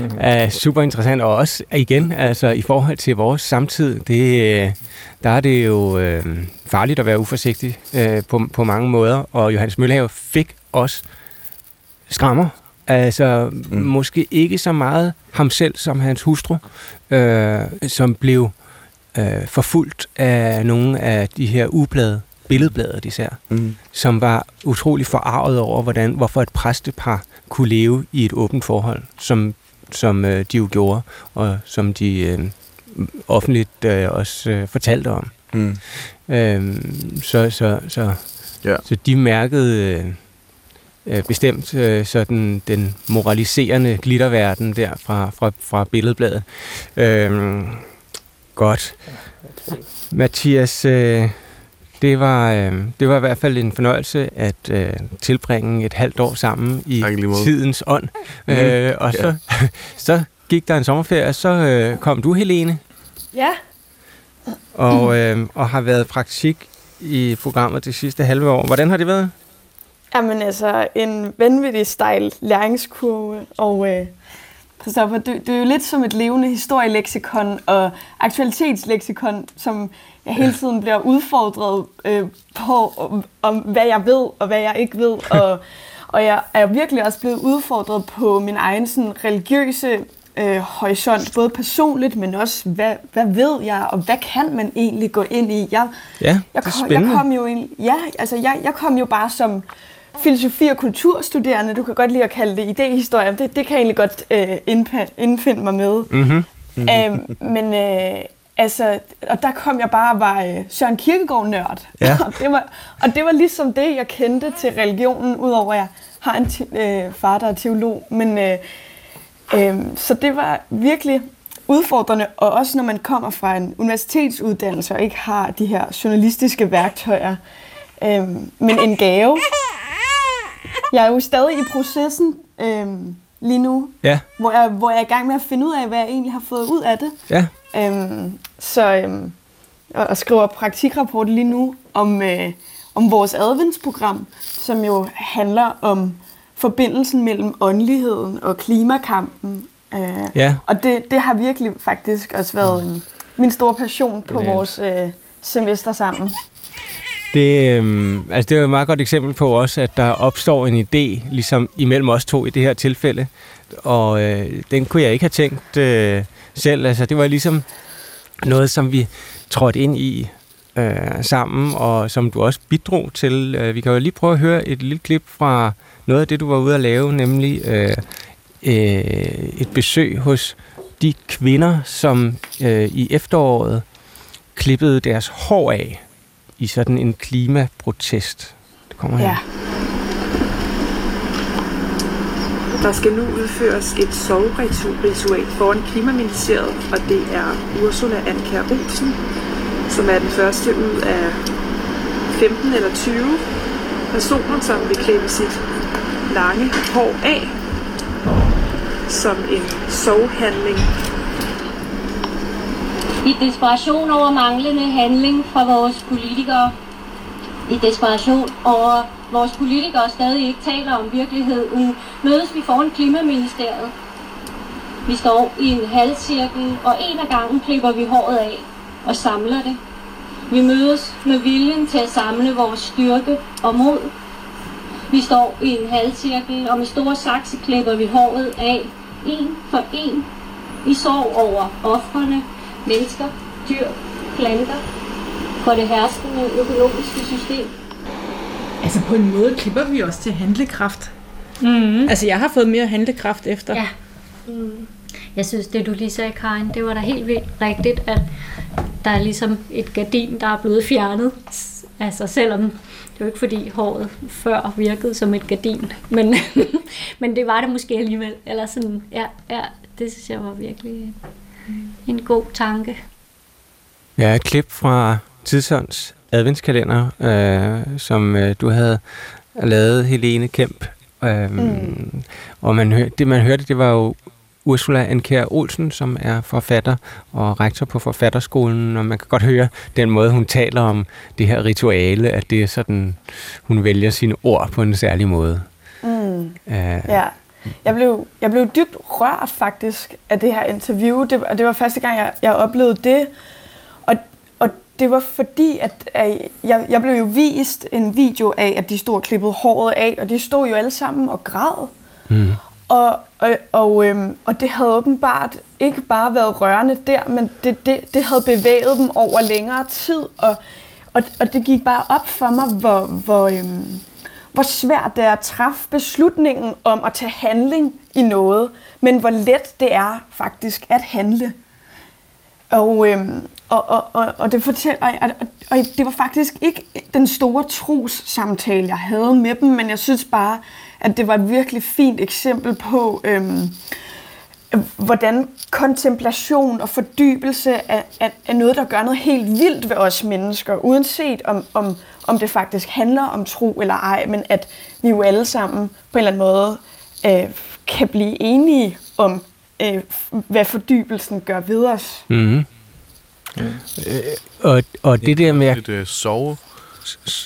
Speaker 2: er super interessant, og også igen, altså i forhold til vores samtid, det, øh, der er det jo øh, farligt at være uforsigtig øh, på, på mange måder, og Johannes Møllehave fik også skrammer, altså mm. måske ikke så meget ham selv som hans hustru, øh, som blev øh, forfulgt af nogle af de her ublade, billedbladet især,
Speaker 5: mm,
Speaker 2: som var utrolig forarvet over, hvordan, hvorfor et præstepar kunne leve i et åbent forhold, som, som øh, de jo gjorde, og som de øh, offentligt øh, også øh, fortalte om.
Speaker 5: mm,
Speaker 2: Øh, så, så, så,
Speaker 5: Ja.
Speaker 2: så de mærkede øh, øh, bestemt øh, sådan den moraliserende glitterverden der fra, fra, fra billedbladet. Øh, godt. Mathias, øh, det var, øh, det var i hvert fald en fornøjelse at øh, tilbringe et halvt år sammen i tidens ånd.
Speaker 5: Mhm.
Speaker 2: Øh, og så, så gik der en sommerferie, og så øh, kom du, Helene,
Speaker 7: Ja,
Speaker 2: og, øh, og har været praktik i programmet det sidste halve år. Hvordan har det været?
Speaker 7: Jamen altså, en vanvittig stejl læringskurve, og øh, Christoffer, du, du er jo lidt som et levende historieleksikon og aktualitetsleksikon, som jeg hele tiden bliver udfordret øh, på, om, om hvad jeg ved og hvad jeg ikke ved, og, og jeg er virkelig også blevet udfordret på min egen sådan, religiøse øh, horisont, både personligt, men også, hvad, hvad ved jeg, og hvad kan man egentlig gå ind i? Jeg,
Speaker 2: Ja,
Speaker 7: jeg,
Speaker 2: det
Speaker 7: kom, jeg kom jo ind, ja, altså jeg, jeg kom jo bare som filosofi- og kulturstuderende, du kan godt lide at kalde det idéhistorie, det, det kan jeg egentlig godt øh, indfinde mig med.
Speaker 2: Mm-hmm.
Speaker 7: Øhm, men øh, altså, og der kom jeg bare og var øh, Søren Kierkegaard-nørd.
Speaker 2: Ja.
Speaker 7: og, det var, og det var ligesom det, jeg kendte til religionen, udover at jeg har en te- øh, far, der er teolog. Men, øh, øh, så det var virkelig udfordrende, og også når man kommer fra en universitetsuddannelse og ikke har de her journalistiske værktøjer. Øh, men en gave. Jeg er jo stadig i processen øh, lige nu,
Speaker 2: Ja,
Speaker 7: hvor jeg, hvor jeg er i gang med at finde ud af, hvad jeg egentlig har fået ud af det.
Speaker 2: ja.
Speaker 7: Øhm, så øhm, og, og skriver praktikrapport lige nu om, øh, om vores adventsprogram, som jo handler om forbindelsen mellem åndeligheden og klimakampen. Øh,
Speaker 2: Ja.
Speaker 7: Og det, det har virkelig faktisk også været en, min store passion på vores øh, semester sammen.
Speaker 2: Det, øh, altså det er jo et meget godt eksempel på også, at der opstår en idé, ligesom imellem os to i det her tilfælde. Og øh, den kunne jeg ikke have tænkt øh, selv. Altså det var ligesom noget, som vi trådte ind i øh, sammen, og som du også bidrog til. Øh, vi kan jo lige prøve at høre et lille klip fra noget af det, du var ude at lave, nemlig øh, øh, et besøg hos de kvinder, som øh, i efteråret klippede deres hår af i sådan en klimaprotest. Det kommer her.
Speaker 9: Ja. Der skal nu udføres et sovritual foran Klimaministeriet, og det er Ursula Anker Olsen, som er den første ud af 15 eller 20 personer, som vil klippe sit lange hår af som en sovhandling.
Speaker 10: I desperation over manglende handling fra vores politikere. I desperation over vores politikere stadig ikke taler om virkeligheden, mødes vi foran Klimaministeriet. Vi står i en halvcirkel, og en af gangen klipper vi håret af og samler det. Vi mødes med viljen til at samle vores styrke og mod. Vi står i en halvcirkel, og med store sakse klipper vi håret af, en for en, i sorg over offrene, mennesker, dyr, planter, for det herskende økonomiske system.
Speaker 11: Altså på en måde klipper vi også til handlekraft.
Speaker 12: Mm.
Speaker 11: Altså jeg har fået mere handlekraft efter.
Speaker 12: Ja. Mm. Jeg synes, det du lige sagde, Karin, det var da helt vildt rigtigt, at der er ligesom et gardin, der er blevet fjernet. Altså selvom det jo ikke fordi håret før virkede som et gardin, men, men det var det måske alligevel. Eller sådan, ja, ja, det synes jeg var virkelig en god tanke.
Speaker 2: Ja, et klip fra Tidsånds adventskalender, øh, som øh, du havde lavet, Helene Kemp. Øh, mm. Og man hør, det, man hørte, det var jo Ursula Anker Olsen, som er forfatter og rektor på Forfatterskolen, og man kan godt høre den måde, hun taler om det her rituale, at det er sådan, hun vælger sine ord på en særlig måde.
Speaker 7: Mm. Uh, ja. Jeg blev, jeg blev dybt rørt faktisk af det her interview, det, og det var første gang, jeg, jeg oplevede det. Og, og det var fordi, at, at jeg, jeg blev jo vist en video af, at de stod og klippede håret af, og de stod jo alle sammen og græd. Mm. Og, og, og, øhm, og det havde åbenbart ikke bare været rørende der, men det, det, det havde bevæget dem over længere tid, og, og, og det gik bare op for mig, hvor, hvor, øhm, hvor svært det er at træffe beslutningen om at tage handling i noget, men hvor let det er faktisk at handle. Og, øhm, og, og, og, og, det fortæller, og, og, og det var faktisk ikke den store trus samtale, jeg havde med dem, men jeg synes bare, at det var et virkelig fint eksempel på, øhm, hvordan kontemplation og fordybelse er, er, er noget, der gør noget helt vildt ved os mennesker, uanset om, om, om det faktisk handler om tro eller ej, men at vi jo alle sammen på en eller anden måde øh, kan blive enige om, øh, hvad fordybelsen gør ved os.
Speaker 2: Mm-hmm. Mm. Øh, og, og det der med at...
Speaker 5: Et øh, sove,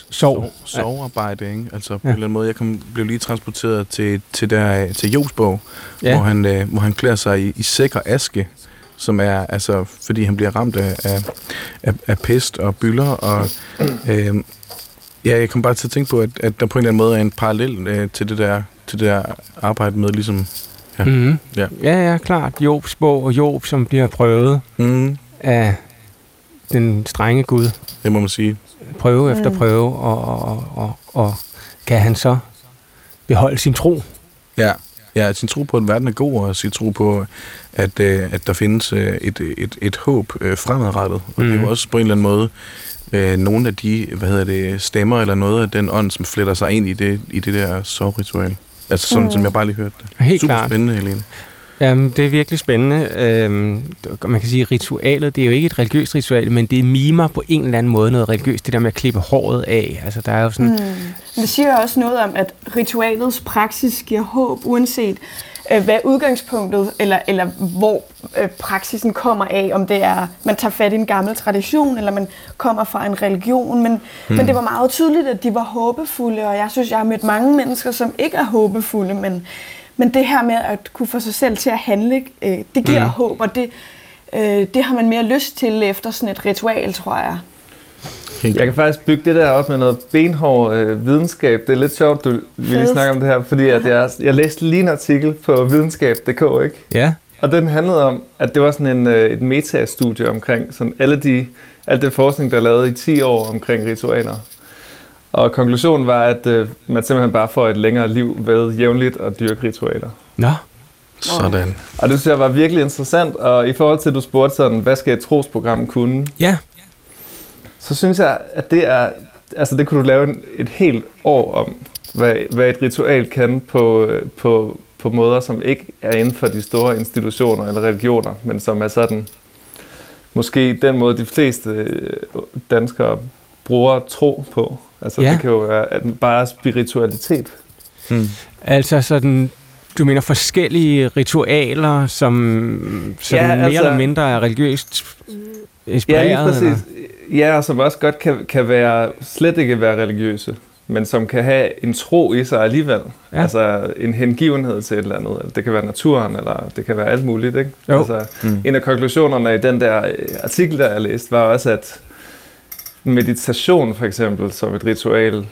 Speaker 2: sov.
Speaker 5: sovearbejde, ikke? Altså ja. på en eller anden måde. Jeg kom, blev lige transporteret til, til, der, til Jobsbog, ja. hvor, han, øh, hvor han klæder sig i, i sæk og aske, som er, altså, fordi han bliver ramt af, af, af, af pest og byller, og øh, ja, jeg kom bare til at tænke på, at, at der på en eller anden måde er en parallel øh, til det der til det der arbejde med ligesom
Speaker 2: Ja. Mm-hmm. ja. ja, ja, klart. Jobs bog og Job, som bliver prøvet mm. af den strenge Gud.
Speaker 5: Det må man sige.
Speaker 2: Prøve mm. efter prøve, og, og, og, og kan han så beholde sin tro?
Speaker 5: Ja, ja sin tro på, at verden er god, og sin tro på, at, øh, at der findes øh, et, et, et håb øh, fremadrettet. Og mm. det er jo også på en eller anden måde øh, nogle af de hvad hedder det, stemmer, eller noget af den ånd, som fletter sig ind i det, i det der sovritual. Altså sådan, mm. som jeg bare lige hørte det.
Speaker 2: Helt
Speaker 5: Super
Speaker 2: klart.
Speaker 5: spændende, Helene.
Speaker 2: Jamen, det er virkelig spændende. Øhm, man kan sige, at ritualet, det er jo ikke et religiøst ritual, men det mimer på en eller anden måde noget religiøst. Det der med at klippe håret af. Altså, der er jo sådan...
Speaker 7: Mm. Det siger også noget om, at ritualets praksis giver håb, uanset øh, hvad udgangspunktet, eller, eller hvor øh, praksisen kommer af, om det er, man tager fat i en gammel tradition, eller man kommer fra en religion, men, mm. men det var meget tydeligt, at de var håbefulde, og jeg synes, jeg har mødt mange mennesker, som ikke er håbefulde, men, men det her med at kunne få sig selv til at handle, øh, det giver mm. håb, og det, øh, det har man mere lyst til efter sådan et ritual, tror jeg.
Speaker 3: Jeg kan faktisk bygge det der op med noget benhård øh, videnskab. Det er lidt sjovt, du vi lige
Speaker 2: Fedt.
Speaker 3: snakker om det her, fordi at jeg, jeg læste lige en artikel på videnskab.dk, ikke?
Speaker 2: Ja.
Speaker 3: Og den handlede om, at det var sådan en, øh, et metastudie omkring sådan alle de, alt det forskning, der er lavet i 10 år omkring ritualer. Og konklusionen var, at øh, man simpelthen bare får et længere liv ved jævnligt at dyrke ritualer.
Speaker 2: Nå.
Speaker 5: Sådan.
Speaker 3: Og det synes jeg var virkelig interessant, og i forhold til, at du spurgte sådan, hvad skal et trosprogram kunne?
Speaker 2: Ja.
Speaker 3: Så synes jeg, at det er, altså det kunne du lave en, et helt år om, hvad, hvad et ritual kan på, øh, på, på måder, som ikke er inden for de store institutioner eller religioner, men som er sådan, måske den måde, de fleste øh, danskere bruger tro på. Altså
Speaker 2: Ja.
Speaker 3: det kan jo være at bare spiritualitet.
Speaker 5: Hmm.
Speaker 2: Altså sådan, du mener forskellige ritualer, som sådan
Speaker 3: Ja,
Speaker 2: mere
Speaker 3: altså-
Speaker 2: eller mindre er religiøst inspireret?
Speaker 3: Ja, lige præcis.
Speaker 2: eller?
Speaker 3: Ja, og som også godt kan, kan være, slet ikke være religiøse, men som kan have en tro i sig alligevel.
Speaker 2: Ja.
Speaker 3: Altså en hengivenhed til et eller andet. Det kan være naturen, eller det kan være alt muligt. Ikke?
Speaker 2: Jo.
Speaker 3: Altså,
Speaker 5: Mm.
Speaker 3: En af konklusionerne i den der øh, artikel, der jeg læste, var også, at meditation for eksempel, som et ritual,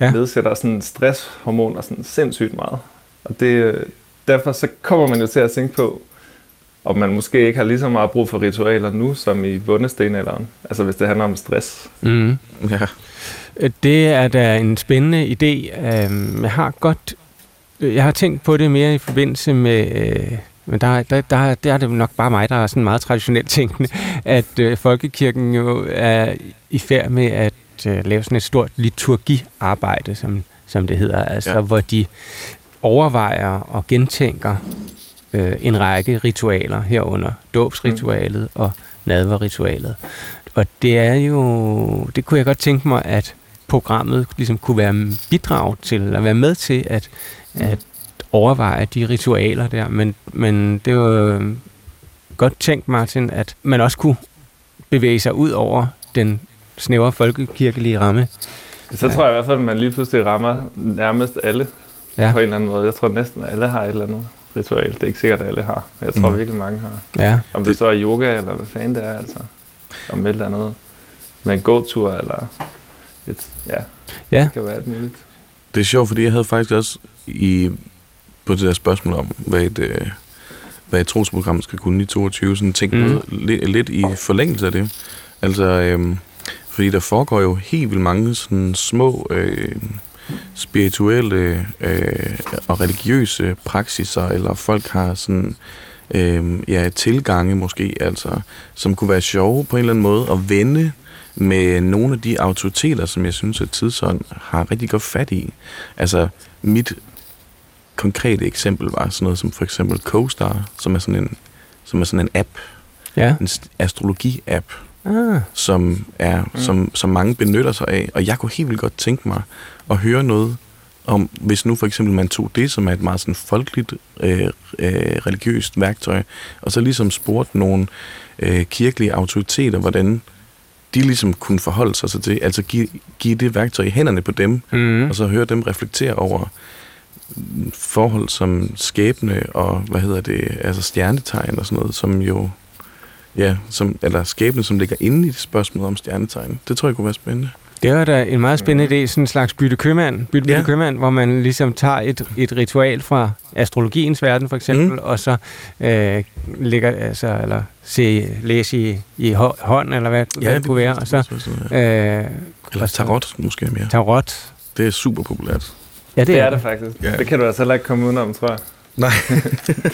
Speaker 2: Ja.
Speaker 3: nedsætter sådan stresshormoner sådan sindssygt meget. Og det, derfor så kommer man jo til at tænke på, om man måske ikke har lige så meget brug for ritualer nu, som i bundestenalderen. Altså hvis det handler om stress.
Speaker 2: Mm.
Speaker 5: Ja.
Speaker 2: Det er da en spændende idé. Øhm, Jeg har godt, jeg har tænkt på det mere i forbindelse med, øh, men der, der, der, der er det nok bare mig, der er sådan meget traditionelt tænkende, at øh, folkekirken jo er i færd med at øh, lave sådan et stort liturgiarbejde, som, som det hedder, altså
Speaker 5: Ja.
Speaker 2: hvor de overvejer og gentænker øh, en række ritualer herunder dåbsritualet og nadverritualet. Og det er jo, det kunne jeg godt tænke mig, at programmet ligesom kunne være bidrag til, eller være med til at, at overveje de ritualer der. Men, men det var øh, godt tænkt, Martin, at man også kunne bevæge sig ud over den snævre folkekirkelige ramme.
Speaker 3: Så tror jeg i hvert fald, at man lige pludselig rammer nærmest alle
Speaker 2: Ja.
Speaker 3: på en eller anden måde. Jeg tror næsten alle har et eller andet ritual. Det er ikke sikkert, at alle har. men Jeg tror
Speaker 5: Mm.
Speaker 3: mm. virkelig mange har.
Speaker 2: Ja.
Speaker 3: Om det så er yoga, eller hvad fanden det er, altså. Om et eller andet. Med en gåtur, eller et, ja.
Speaker 2: Ja.
Speaker 3: Det kan være alt muligt.
Speaker 5: Det er sjovt, fordi jeg havde faktisk også i, på det der spørgsmål om, hvad et, øh, hvad et trosprogram skal kunne i 22, sådan tænkt mm. noget, lidt, lidt i forlængelse af det. Altså, øhm, fordi der foregår jo helt vildt mange sådan små øh, spirituelle øh, og religiøse praksiser, eller folk har sådan øh, ja, tilgange måske, altså, som kunne være sjove på en eller anden måde at vende med nogle af de autoriteter, som jeg synes, at Tidsånd har rigtig godt fat i. Altså, mit konkrete eksempel var sådan noget som for eksempel CoStar, som er sådan en, som er sådan en app,
Speaker 2: Ja.
Speaker 5: en st- astrologi-app,
Speaker 2: Ah.
Speaker 5: som, er, mm. som, som mange benytter sig af. Og jeg kunne helt vildt godt tænke mig at høre noget om, hvis nu for eksempel man tog det, som er et meget sådan folkeligt, øh, øh, religiøst værktøj, og så ligesom spurgte nogle øh, kirkelige autoriteter, hvordan de ligesom kunne forholde sig til det, altså give, give det værktøj i hænderne på dem,
Speaker 2: Mm.
Speaker 5: og så høre dem reflektere over forhold som skæbne og, hvad hedder det, altså stjernetegn og sådan noget, som jo, ja, som, eller skæbne, som ligger inde i det spørgsmål om stjernetegn. Det tror jeg kunne være spændende.
Speaker 2: Det var da en meget spændende idé, sådan en slags bytte købmand, bytte, bytte
Speaker 5: Ja.
Speaker 2: købmand, hvor man ligesom tager et, et ritual fra astrologiens verden for eksempel, mm. og så øh, ligger, altså, eller se, læse i, i hå- hånd, eller hvad, ja, hvad det
Speaker 5: det
Speaker 2: kunne være, og så... Øh,
Speaker 5: Eller tarot, måske mere.
Speaker 2: Tarot.
Speaker 5: Det er super populært.
Speaker 2: Ja,
Speaker 3: Det, det er det faktisk.
Speaker 5: Ja.
Speaker 3: Det kan du altså heller ikke komme udenom, tror jeg.
Speaker 5: Nej.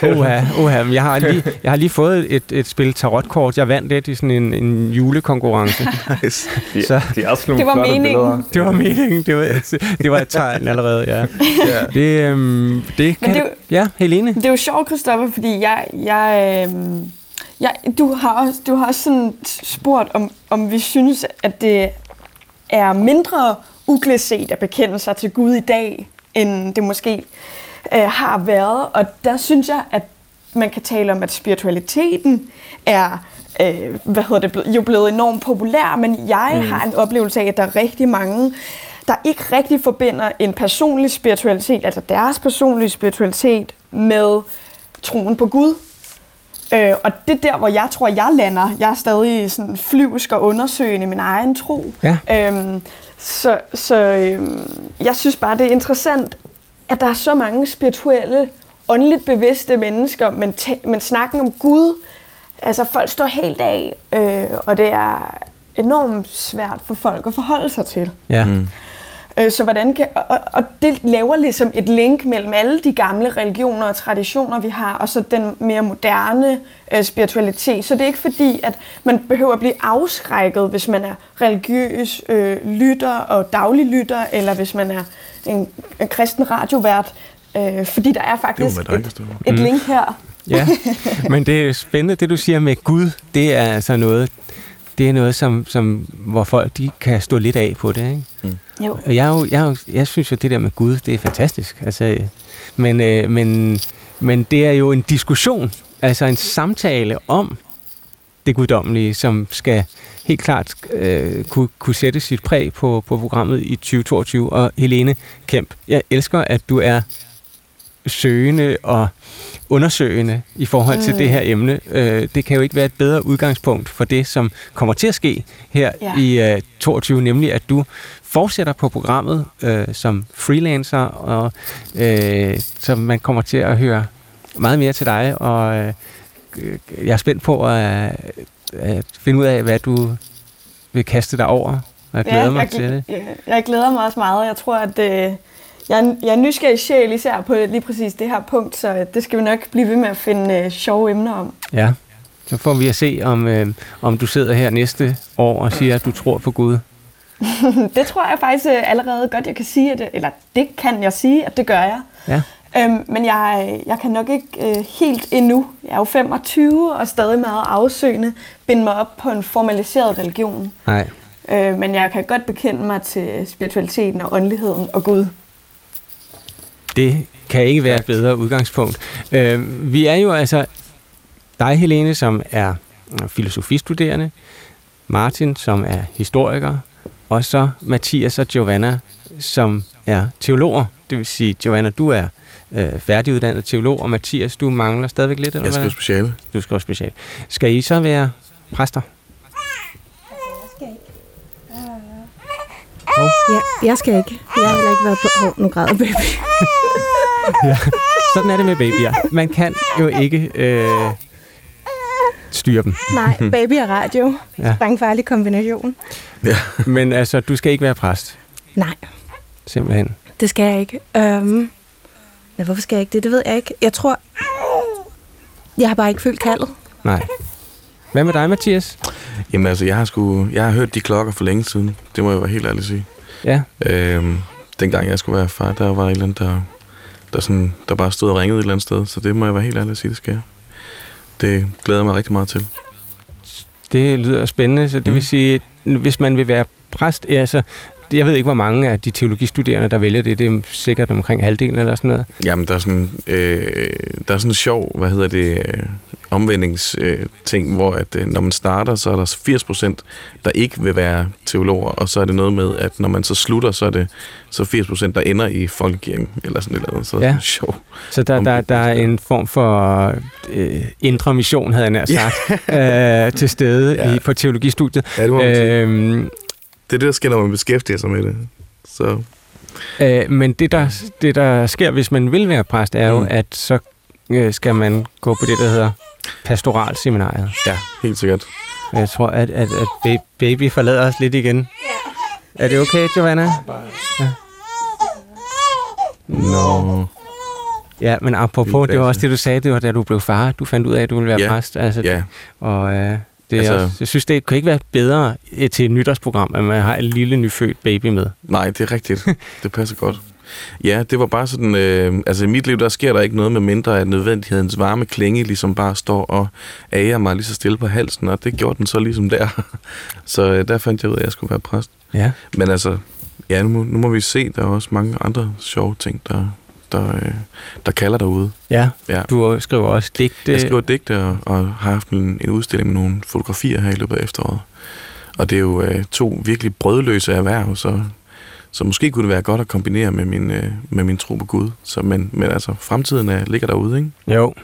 Speaker 2: Oha, oha, men jeg har lige, jeg har lige fået et, et spil tarotkort. Jeg vandt det i sådan en, en julekonkurrence.
Speaker 5: nice.
Speaker 3: De,
Speaker 2: Så-
Speaker 3: de er også nogle
Speaker 7: Det var meningen.
Speaker 3: billeder.
Speaker 2: Det var meningen. Det var, et, det var et tegn allerede, ja.
Speaker 5: Ja.
Speaker 2: Det, øhm, det kan...
Speaker 7: det er jo-
Speaker 2: Ja, Helene.
Speaker 7: Det er jo sjovt, Christoffer, fordi jeg, jeg, øh, jeg, du, har også, du har også sådan spurgt, om, om vi synes, at det er mindre uglæset at bekende sig til Gud i dag, end det måske øh, har været. Og der synes jeg, at man kan tale om, at spiritualiteten er øh, hvad hedder det, jo blevet enormt populær, men jeg mm. har en oplevelse af, at der er rigtig mange, der ikke rigtig forbinder en personlig spiritualitet, altså deres personlige spiritualitet, med troen på Gud. Øh, og det er der, hvor jeg tror, jeg lander. Jeg er stadig sådan flyvsk og undersøgende min egen tro.
Speaker 2: Ja.
Speaker 7: Øhm, så så øhm, jeg synes bare, det er interessant, at der er så mange spirituelle, åndeligt bevidste mennesker, men, men snakken om Gud, altså folk står helt af, øh, og det er enormt svært for folk at forholde sig til.
Speaker 2: Ja. Mm.
Speaker 7: Øh, Så hvordan kan, og, og det laver ligesom et link mellem alle de gamle religioner og traditioner, vi har, og så den mere moderne øh, spiritualitet. Så det er ikke fordi, at man behøver at blive afskrækket, hvis man er religiøs øh, lytter og daglig lytter, eller hvis man er en, en kristen radiovært. Øh, fordi der er faktisk
Speaker 5: være dejligt,
Speaker 7: et,
Speaker 5: det
Speaker 7: et
Speaker 2: Mm.
Speaker 7: link her.
Speaker 2: Ja, men det er spændende, det du siger med Gud, det er altså noget, det er noget, som, som, hvor folk de kan stå lidt af på det, ikke?
Speaker 5: Mm.
Speaker 7: Jo.
Speaker 2: Og jeg, er jo, jeg, jeg synes jo, det der med Gud, det er fantastisk. Altså, men, øh, men, men det er jo en diskussion, altså en samtale om det guddommelige, som skal helt klart øh, kunne, kunne sætte sit præg på, på programmet i 2022. Og Helene Kemp, jeg elsker, at du er søgende og undersøgende i forhold til
Speaker 7: Mm.
Speaker 2: det her emne. Øh, det kan jo ikke være et bedre udgangspunkt for det, som kommer til at ske her
Speaker 7: Ja.
Speaker 2: i øh, 22, nemlig at du fortsætter på programmet øh, som freelancer, og øh, så man kommer til at høre meget mere til dig, og øh, jeg er spændt på at, at finde ud af, hvad du vil kaste dig over, og jeg glæder mig
Speaker 7: jeg,
Speaker 2: til det.
Speaker 7: Jeg, jeg glæder mig også meget. Jeg tror, at øh, jeg, er- jeg er nysgerrig sjæl især på lige præcis det her punkt, så det skal vi nok blive ved med at finde øh, sjove emner om.
Speaker 2: Ja, så får vi at se, om, øh, om du sidder her næste år og siger, at du tror på Gud.
Speaker 7: det tror jeg faktisk øh, allerede godt, jeg kan sige, at det, eller det kan jeg sige, at det gør jeg.
Speaker 2: Ja.
Speaker 7: Øhm, men jeg, jeg kan nok ikke øh, helt endnu, jeg er jo 25 og stadig meget afsøgende, binde mig op på en formaliseret religion.
Speaker 2: Nej.
Speaker 7: Øh, men jeg kan godt bekende mig til spiritualiteten og åndeligheden og Gud.
Speaker 2: Det kan ikke være et bedre udgangspunkt. Øh, vi er jo altså dig, Helene, som er filosofistuderende, Martin, som er historiker, og så Mathias og Giovanna, som er teologer. Det vil sige, Giovanna, du er øh, færdiguddannet teolog, og Mathias, du mangler stadigvæk lidt, eller
Speaker 5: Jeg
Speaker 2: hvad?
Speaker 5: speciale.
Speaker 2: Du skriver special. Skal I så være præster?
Speaker 4: Ja, jeg skal ikke. Jeg har heller ikke været på... Hov, nu græder baby.
Speaker 2: ja. Sådan er det med babyer. Man kan jo ikke øh, styre dem.
Speaker 4: Nej, baby og radio.
Speaker 2: Ja.
Speaker 4: Ja. farlig kombination.
Speaker 5: Ja.
Speaker 2: Men altså, du skal ikke være præst,
Speaker 4: Nej,
Speaker 2: simpelthen.
Speaker 4: det skal jeg ikke. Øhm, ja, hvorfor skal jeg ikke det? Det ved jeg ikke. Jeg tror... Jeg har bare ikke følt kaldet.
Speaker 2: Nej. Hvad med dig, Mathias?
Speaker 5: Jamen altså, jeg har, sgu, jeg har hørt de klokker for længe siden. Det må jeg være helt ærlig sige.
Speaker 2: Ja.
Speaker 5: Øhm, dengang jeg skulle være far, der var et eller andet, der, der, sådan, der bare stod og ringede et eller andet sted. Så det må jeg være helt ærlig at sige, det skal jeg. Det glæder jeg mig rigtig meget til.
Speaker 2: Det lyder spændende, så det
Speaker 5: Mm.
Speaker 2: vil sige, hvis man vil være præst, ja, så jeg ved ikke, hvor mange af de teologistuderende, der vælger det. Det er sikkert omkring halvdelen eller sådan noget.
Speaker 5: Jamen, der er sådan, øh, der er sådan en sjov, hvad hedder det, øh, omvendingsting, øh, ting, hvor at, øh, når man starter, så er der 80 procent, der ikke vil være teologer, og så er det noget med, at når man så slutter, så er det så 80 procent, der ender i folkekirken, eller sådan et eller andet. Så
Speaker 2: Ja.
Speaker 5: sjov.
Speaker 2: Så der, der, der er en form for øh, indre mission, havde jeg nær sagt, ja. øh, til stede ja. I, på teologistudiet.
Speaker 5: Ja, det må man sige.
Speaker 2: Øhm,
Speaker 5: Det er det, der sker, når man beskæftiger sig med det. Så
Speaker 2: øh, men det der, det, der sker, hvis man vil være præst, er jo,
Speaker 5: Mm.
Speaker 2: at så øh, skal man gå på det, der hedder pastoralseminariet.
Speaker 5: ja, helt sikkert.
Speaker 2: Jeg tror, at, at, at ba- baby forlader os lidt igen. Er det okay, Giovanna? Ja.
Speaker 5: Nå.
Speaker 2: Ja, men apropos, det var også det, du sagde, det var da du blev far. Du fandt ud af, at du ville være
Speaker 5: Ja,
Speaker 2: præst. Altså,
Speaker 5: Ja,
Speaker 2: Og øh, det
Speaker 5: Altså-
Speaker 2: også, jeg synes, det kan ikke være bedre øh, til et nytårsprogram, at man har en lille nyfødt baby med.
Speaker 5: nej, det er rigtigt. Det passer godt. Ja, det var bare sådan, øh, altså i mit liv, der sker der ikke noget med mindre, at nødvendighedens varme klinge ligesom bare står og ager mig lige så stille på halsen, og det gjorde den så ligesom der. Så øh, der fandt jeg ud af, at jeg skulle være præst.
Speaker 2: Ja.
Speaker 5: Men altså, ja, nu må, nu må vi se, der er også mange andre sjove ting, der, der, øh, der kalder derude.
Speaker 2: Ja,
Speaker 5: Ja.
Speaker 2: du skriver også digte.
Speaker 5: Jeg skriver digte og, og har haft en, en udstilling med nogle fotografier her i løbet af efteråret. Og det er jo øh, to virkelig brødløse erhverv, så, så måske kunne det være godt at kombinere med min, øh, med min tro på Gud. Så, men, men altså, fremtiden er, ligger derude, ikke?
Speaker 2: Jo,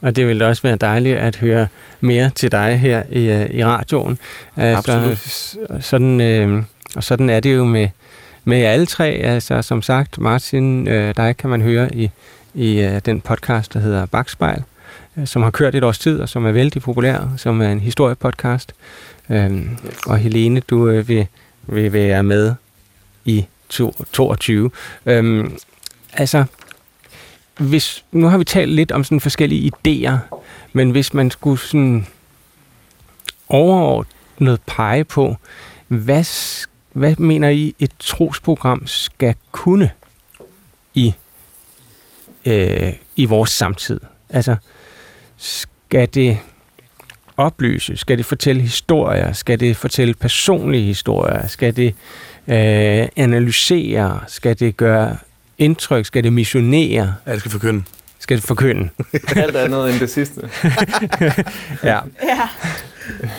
Speaker 2: Og det ville også være dejligt at høre mere til dig her i, øh, i radioen. Altså, s- sådan, øh, og sådan er det jo med, med alle tre. Altså, som sagt, Martin, øh, dig kan man høre i, i øh, den podcast, der hedder Bagspejl, øh, som har kørt et års tid, og som er vældig populær, som er en historiepodcast. Øh, og Helene, du øh, vil, vil være med i to- 22. Øhm, altså, hvis, nu har vi talt lidt om sådan forskellige idéer, men hvis man skulle sådan overordnet pege på, hvad, hvad mener I, et trosprogram skal kunne i, øh, i vores samtid? Altså, skal det oplyse? Skal det fortælle historier? Skal det fortælle personlige historier? Skal det øh, analysere? Skal det gøre indtryk? Skal det missionere?
Speaker 5: Ja, det skal forkynde.
Speaker 2: Skal det forkynde?
Speaker 3: Alt andet end det sidste.
Speaker 2: ja.
Speaker 7: Ja.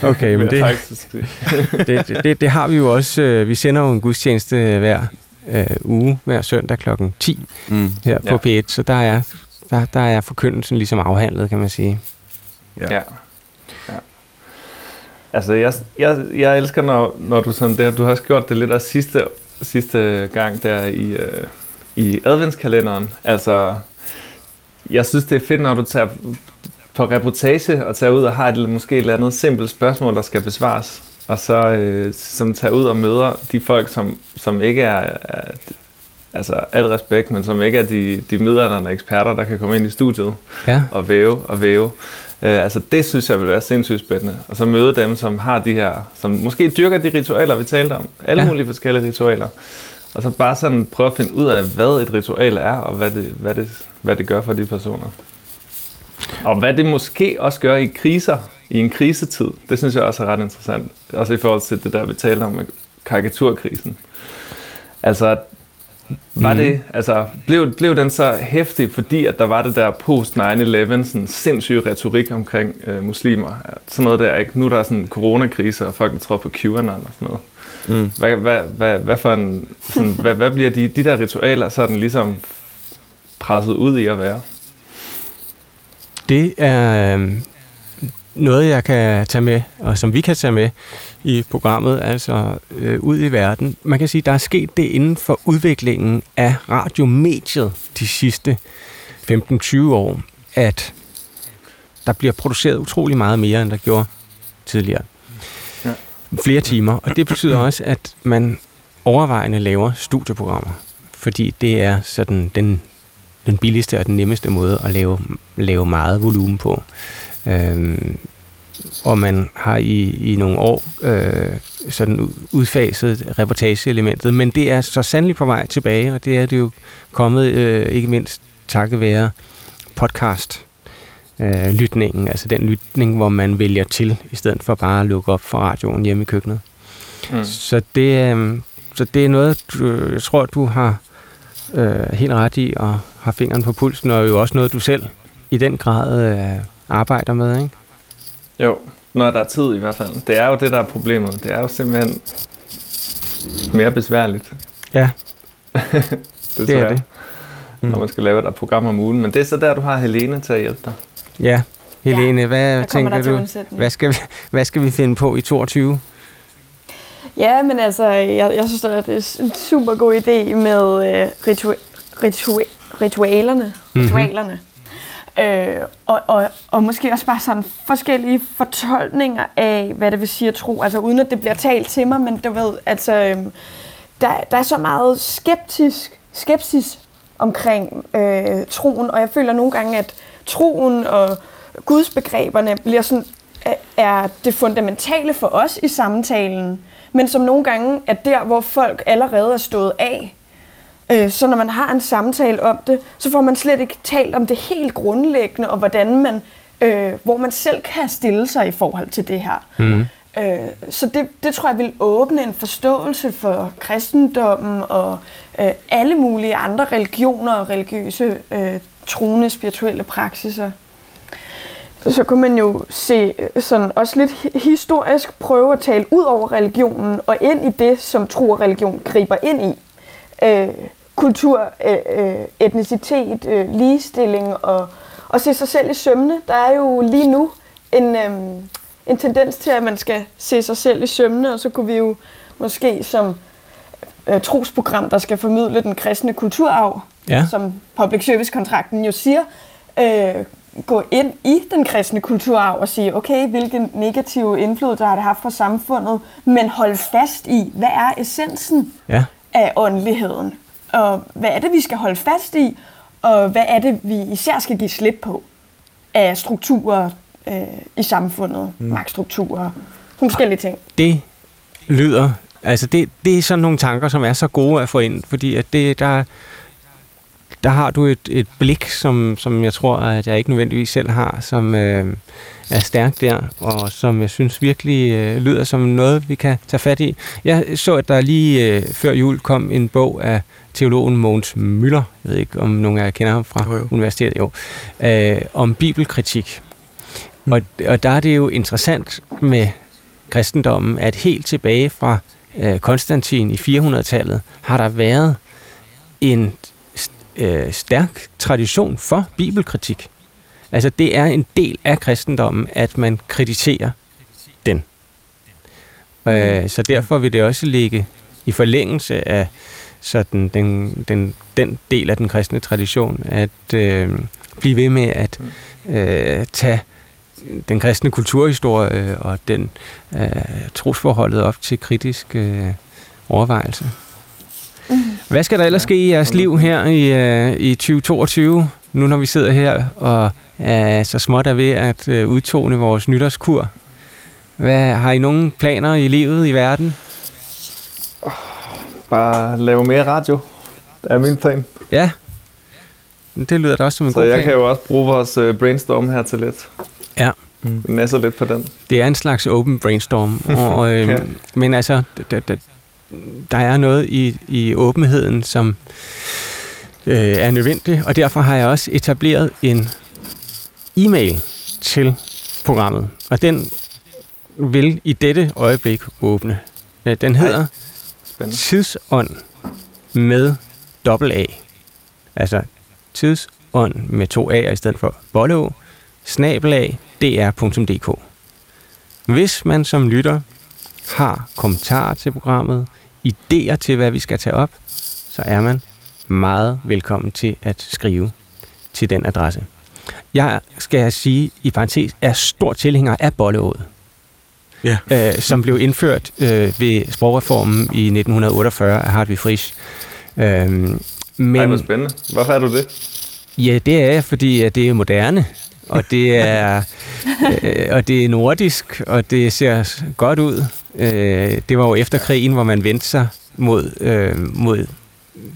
Speaker 2: Okay, men det, det, det, det, det har vi jo også. øh, Vi sender jo en gudstjeneste hver øh, uge, hver søndag kl. 10
Speaker 5: Mm.
Speaker 2: her på
Speaker 3: Ja.
Speaker 2: P1, så der er, der, der er forkyndelsen ligesom afhandlet, kan man sige.
Speaker 3: Ja. ja. Altså, jeg, jeg, jeg elsker, når, når du sådan der, du har også gjort det lidt af sidste, sidste gang der i, øh, i adventskalenderen. Altså, jeg synes, det er fedt, når du tager på reportage og tager ud og har et, måske et eller andet simpelt spørgsmål, der skal besvares. Og så øh, som tager ud og møder de folk, som, som ikke er, er altså al respekt, men som ikke er de, de midaldrende eksperter, der kan komme ind i studiet
Speaker 2: Ja.
Speaker 3: og væve og væve. Øh, altså det synes jeg vil være sindssygt spændende. Og så møde dem, som har de her, som måske dyrker de ritualer, vi talte om. Alle
Speaker 2: ja.
Speaker 3: mulige forskellige ritualer. Og så bare sådan prøve at finde ud af, hvad et ritual er, og hvad det, hvad det, hvad det gør for de personer. Og hvad det måske også gør i kriser, i en krisetid. Det synes jeg også er ret interessant. Også i forhold til det der, vi talte om med karikaturkrisen. Altså, var det, altså, blev, blev den så hæftig, fordi at der var det der post 9-11, sådan sindssyg retorik omkring øh, muslimer. Sådan noget der, ikke? Nu er der sådan en coronakrise, og folk tror på QAnon og sådan noget.
Speaker 5: Mm.
Speaker 3: Hvad, hvad, hvad, hvad, for en, sådan, hvad, hvad bliver de, de der ritualer sådan ligesom presset ud i at være?
Speaker 2: Det er øh, noget, jeg kan tage med, og som vi kan tage med i programmet, altså øh, ud i verden. Man kan sige, der er sket det inden for udviklingen af radiomediet de sidste 15-20 år, at der bliver produceret utrolig meget mere, end der gjorde tidligere.
Speaker 3: Ja.
Speaker 2: Flere timer, og det betyder også, at man overvejende laver studieprogrammer, fordi det er sådan den, den billigste og den nemmeste måde at lave, lave meget volumen på. Øhm, og man har i, i nogle år øh, sådan ud- udfaset reportageelementet, men det er så sandelig på vej tilbage, og det er det jo kommet øh, ikke mindst takket være podcast øh, lytningen, altså den lytning, hvor man vælger til, i stedet for bare at lukke op for radioen hjemme i køkkenet.
Speaker 3: Mm.
Speaker 2: Så det, øh, så det er noget, du, jeg tror, du har øh, helt ret i, og har fingeren på pulsen, og jo også noget, du selv i den grad øh, arbejder med, ikke?
Speaker 3: Jo, når der er tid i hvert fald. Det er jo det, der er problemet. Det er jo simpelthen mere besværligt.
Speaker 2: Ja,
Speaker 3: det,
Speaker 2: det er det.
Speaker 3: Mm. Når man skal lave et program om ugen. Men det er så der, du har Helene til at hjælpe dig.
Speaker 2: Ja, Helene, hvad
Speaker 7: jeg kommer
Speaker 2: tænker du? Hvad skal, vi, hvad skal vi finde på i 22?
Speaker 7: Ja, men altså, jeg, jeg synes, at det er en super god idé med øh, ritu, ritu, ritualerne.
Speaker 2: Mhm.
Speaker 7: ritualerne. Øh, og, og, og måske også bare sådan forskellige fortolkninger af, hvad det vil sige at tro. Altså uden at det bliver talt til mig, men du ved, altså, øhm, der, der er så meget skeptisk, skepsis omkring øh, troen, og jeg føler nogle gange, at troen og gudsbegreberne bliver sådan, er- er det fundamentale for os i samtalen, men som nogle gange er der, hvor folk allerede er stået af. Øh, Så når man har en samtale om det, så får man slet ikke talt om det helt grundlæggende, og hvordan man, øh, hvor man selv kan stille sig i forhold til det her.
Speaker 2: Mm.
Speaker 7: Øh, så det, det tror jeg vil åbne en forståelse for kristendommen og øh, alle mulige andre religioner og religiøse øh, troende spirituelle praksiser. Så kunne man jo se øh, sådan også lidt hi- historisk prøve at tale ud over religionen og ind i det, som tro og religion griber ind i. Øh, kultur, øh, øh, etnicitet, øh, ligestilling og, at se sig selv i sømne. Der er jo lige nu en, øhm, en tendens til, at man skal se sig selv i sømne, og så kunne vi jo måske som øh, trosprogram, der skal formidle den kristne kulturarv,
Speaker 2: Ja.
Speaker 7: som public service-kontrakten jo siger, øh, gå ind i den kristne kulturarv og sige, okay, hvilken negative indflydelse har det haft for samfundet, men hold fast i, hvad er essensen
Speaker 2: Ja.
Speaker 7: af åndeligheden? Og hvad er det, vi skal holde fast i? Og hvad er det, vi især skal give slip på af strukturer øh, i samfundet? Mm. Magtstrukturer, forskellige ting.
Speaker 2: Det lyder... Altså, det, det er sådan nogle tanker, som er så gode at få ind, fordi at det, der, der har du et, et blik, som, som jeg tror, at jeg ikke nødvendigvis selv har, som øh, er stærkt der, og som jeg synes virkelig øh, lyder som noget, vi kan tage fat i. Jeg så, at der lige øh, før jul kom en bog af teologen Mogens Møller, jeg ved ikke, om nogen af jer kender ham fra
Speaker 5: Jo, jo.
Speaker 2: universitetet, jo, øh, om bibelkritik. Mm. Og, og der er det jo interessant med kristendommen, at helt tilbage fra øh, Konstantin i 400-tallet har der været en øh, stærk tradition for bibelkritik. Altså det er en del af kristendommen, at man kritiserer den. Øh, så derfor vil det også ligge i forlængelse af sådan den, den, den del af den kristne tradition, at øh, blive ved med at øh, tage den kristne kulturhistorie og den øh, trosforholdet op til kritisk øh, overvejelse. Mm-hmm. Hvad skal der ellers ske i jeres liv her i, øh, i 2022, nu når vi sidder her og er så småt er ved at øh, udtone vores nytårskur? Hvad, har I nogle planer i livet i verden?
Speaker 3: Bare lave mere radio. Det er min plan.
Speaker 2: Ja, det lyder da også som en
Speaker 3: Så
Speaker 2: god
Speaker 3: jeg
Speaker 2: plan.
Speaker 3: kan jo også bruge vores øh, brainstorm her til lidt.
Speaker 2: Ja.
Speaker 3: Mm. Nasser lidt på den.
Speaker 2: Det er en slags open brainstorm. og, øh,
Speaker 3: Ja.
Speaker 2: Men altså, der, der, der er noget i, i åbenheden, som øh, er nødvendigt, og derfor har jeg også etableret en e-mail til programmet, og den vil i dette øjeblik åbne. Øh, Den hedder. Tidsånd med dobbelt A. Altså tidsånd med to A'er i stedet for bollå, snabelag, dr.dk. Hvis man som lytter har kommentarer til programmet, idéer til, hvad vi skal tage op, så er man meget velkommen til at skrive til den adresse. Jeg skal jeg sige i parentes, er stor tilhænger af bolleådet,
Speaker 5: Ja.
Speaker 2: øh, som blev indført øh, ved sprogreformen i 1948 af Hartwig Frisch. Øhm, men,
Speaker 3: Ej, hvor spændende. Hvorfor er du det?
Speaker 2: Ja, det er jeg, fordi at det er moderne, og det er, øh, og det er nordisk, og det ser godt ud. Øh, det var jo efter krigen, hvor man vendte sig mod, øh, mod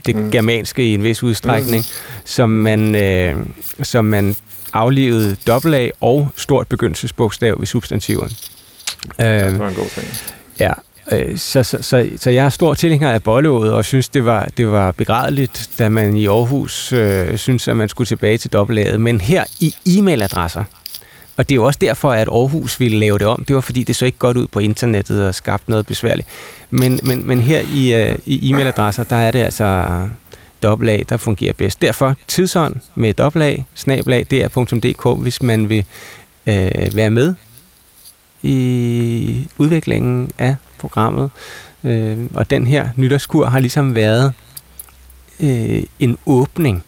Speaker 2: det
Speaker 3: Mm.
Speaker 2: germanske i en vis udstrækning, som man, øh, som man aflevede dobbelt A og stort begyndelsesbogstav ved substantiver.
Speaker 3: Det
Speaker 2: Øh,
Speaker 3: var en god ting.
Speaker 2: Ja, øh, så, så, så, så jeg er stor tilhænger af bolleådet, og synes, det var, det var begrædeligt, da man i Aarhus øh, synes, at man skulle tilbage til dobbeltaget. Men her i e-mailadresser, og det er jo også derfor, at Aarhus ville lave det om. Det var, fordi det så ikke godt ud på internettet og skabte noget besværligt. Men, men, men her i, øh, i e-mailadresser, der er det altså dobbelt A, der fungerer bedst. Derfor tidsånd med dobbelt A, snabelag, dr.dk, hvis man vil øh, være med i udviklingen af programmet. Øh, og den her nytårskur har ligesom været øh, en åbning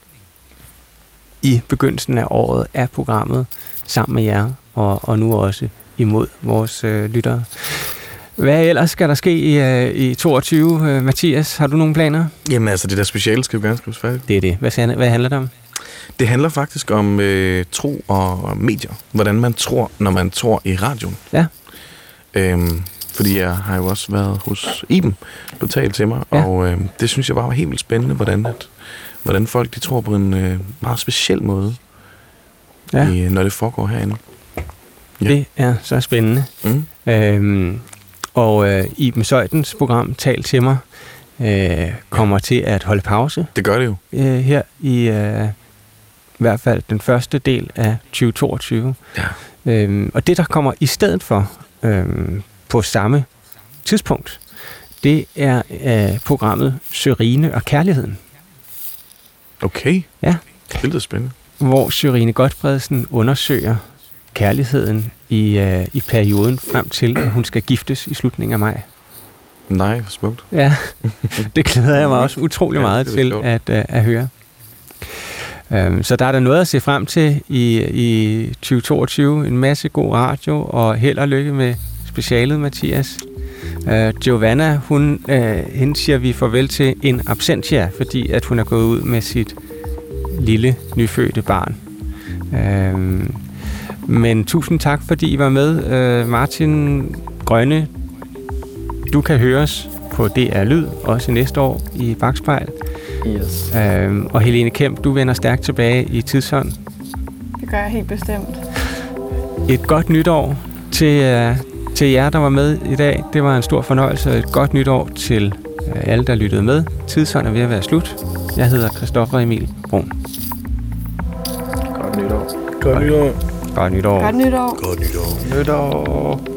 Speaker 2: i begyndelsen af året af programmet sammen med jer, og, og nu også imod vores øh, lyttere. Hvad ellers skal der ske i, øh, i 22, øh, Mathias? Har du nogle planer?
Speaker 5: Jamen altså, det der speciale skal jo gerne skrives færdigt.
Speaker 2: Det er det. Hvad, hvad handler det om?
Speaker 5: Det handler faktisk om øh, tro og medier. Hvordan man tror, når man tror i radioen.
Speaker 2: Ja.
Speaker 5: Øhm, fordi jeg har jo også været hos Iben på talt til mig,
Speaker 2: ja.
Speaker 5: og øh, det synes jeg bare var helt vildt spændende, hvordan, at, hvordan folk de tror på en øh, meget speciel måde,
Speaker 2: Ja.
Speaker 5: ja. i, når det foregår herinde. Ja.
Speaker 2: Det er så spændende.
Speaker 5: Mm.
Speaker 2: Øhm, og øh, Iben Søjdens program, Tal til mig, øh, kommer til at holde pause
Speaker 5: Det gør det jo.
Speaker 2: øh, her i øh, i hvert fald den første del af 2022.
Speaker 5: Ja.
Speaker 2: Øhm, og det, der kommer i stedet for øhm, på samme tidspunkt, det er øh, programmet Sørine og Kærligheden.
Speaker 5: Okay.
Speaker 2: Ja.
Speaker 5: Det lyder spændende.
Speaker 2: Hvor Sørine Godfredsen undersøger kærligheden i, uh, i perioden frem til, at hun skal giftes i slutningen af maj.
Speaker 5: Nej, hvor smukt.
Speaker 2: Ja, det glæder jeg mig også utrolig
Speaker 5: Ja,
Speaker 2: meget
Speaker 5: er
Speaker 2: til at, uh, at høre. Um, så der er der noget at se frem til i, i 2022. En masse god radio, og held og lykke med specialet, Mathias. Uh, Giovanna, hun, uh, hende siger vi farvel til en absentia, fordi at hun er gået ud med sit lille, nyfødte barn. Uh, men tusind tak, fordi I var med. Uh, Martin Grønne, du kan høres på DR Lyd, også næste år i Bagspejl.
Speaker 3: Yes.
Speaker 2: Øhm, og Helene Kemp, du vender stærkt tilbage i tidsånd.
Speaker 7: Det gør jeg helt bestemt.
Speaker 2: Et godt nytår til, øh, til jer, der var med i dag. Det var en stor fornøjelse, og et godt nytår til øh, alle, der lyttede med. Tidsånd er ved at være slut. Jeg hedder Christoffer Emil Brun.
Speaker 3: Godt nytår.
Speaker 5: Godt nytår.
Speaker 2: Godt nytår.
Speaker 7: Godt nytår.
Speaker 5: Godt nytår.
Speaker 2: nytår.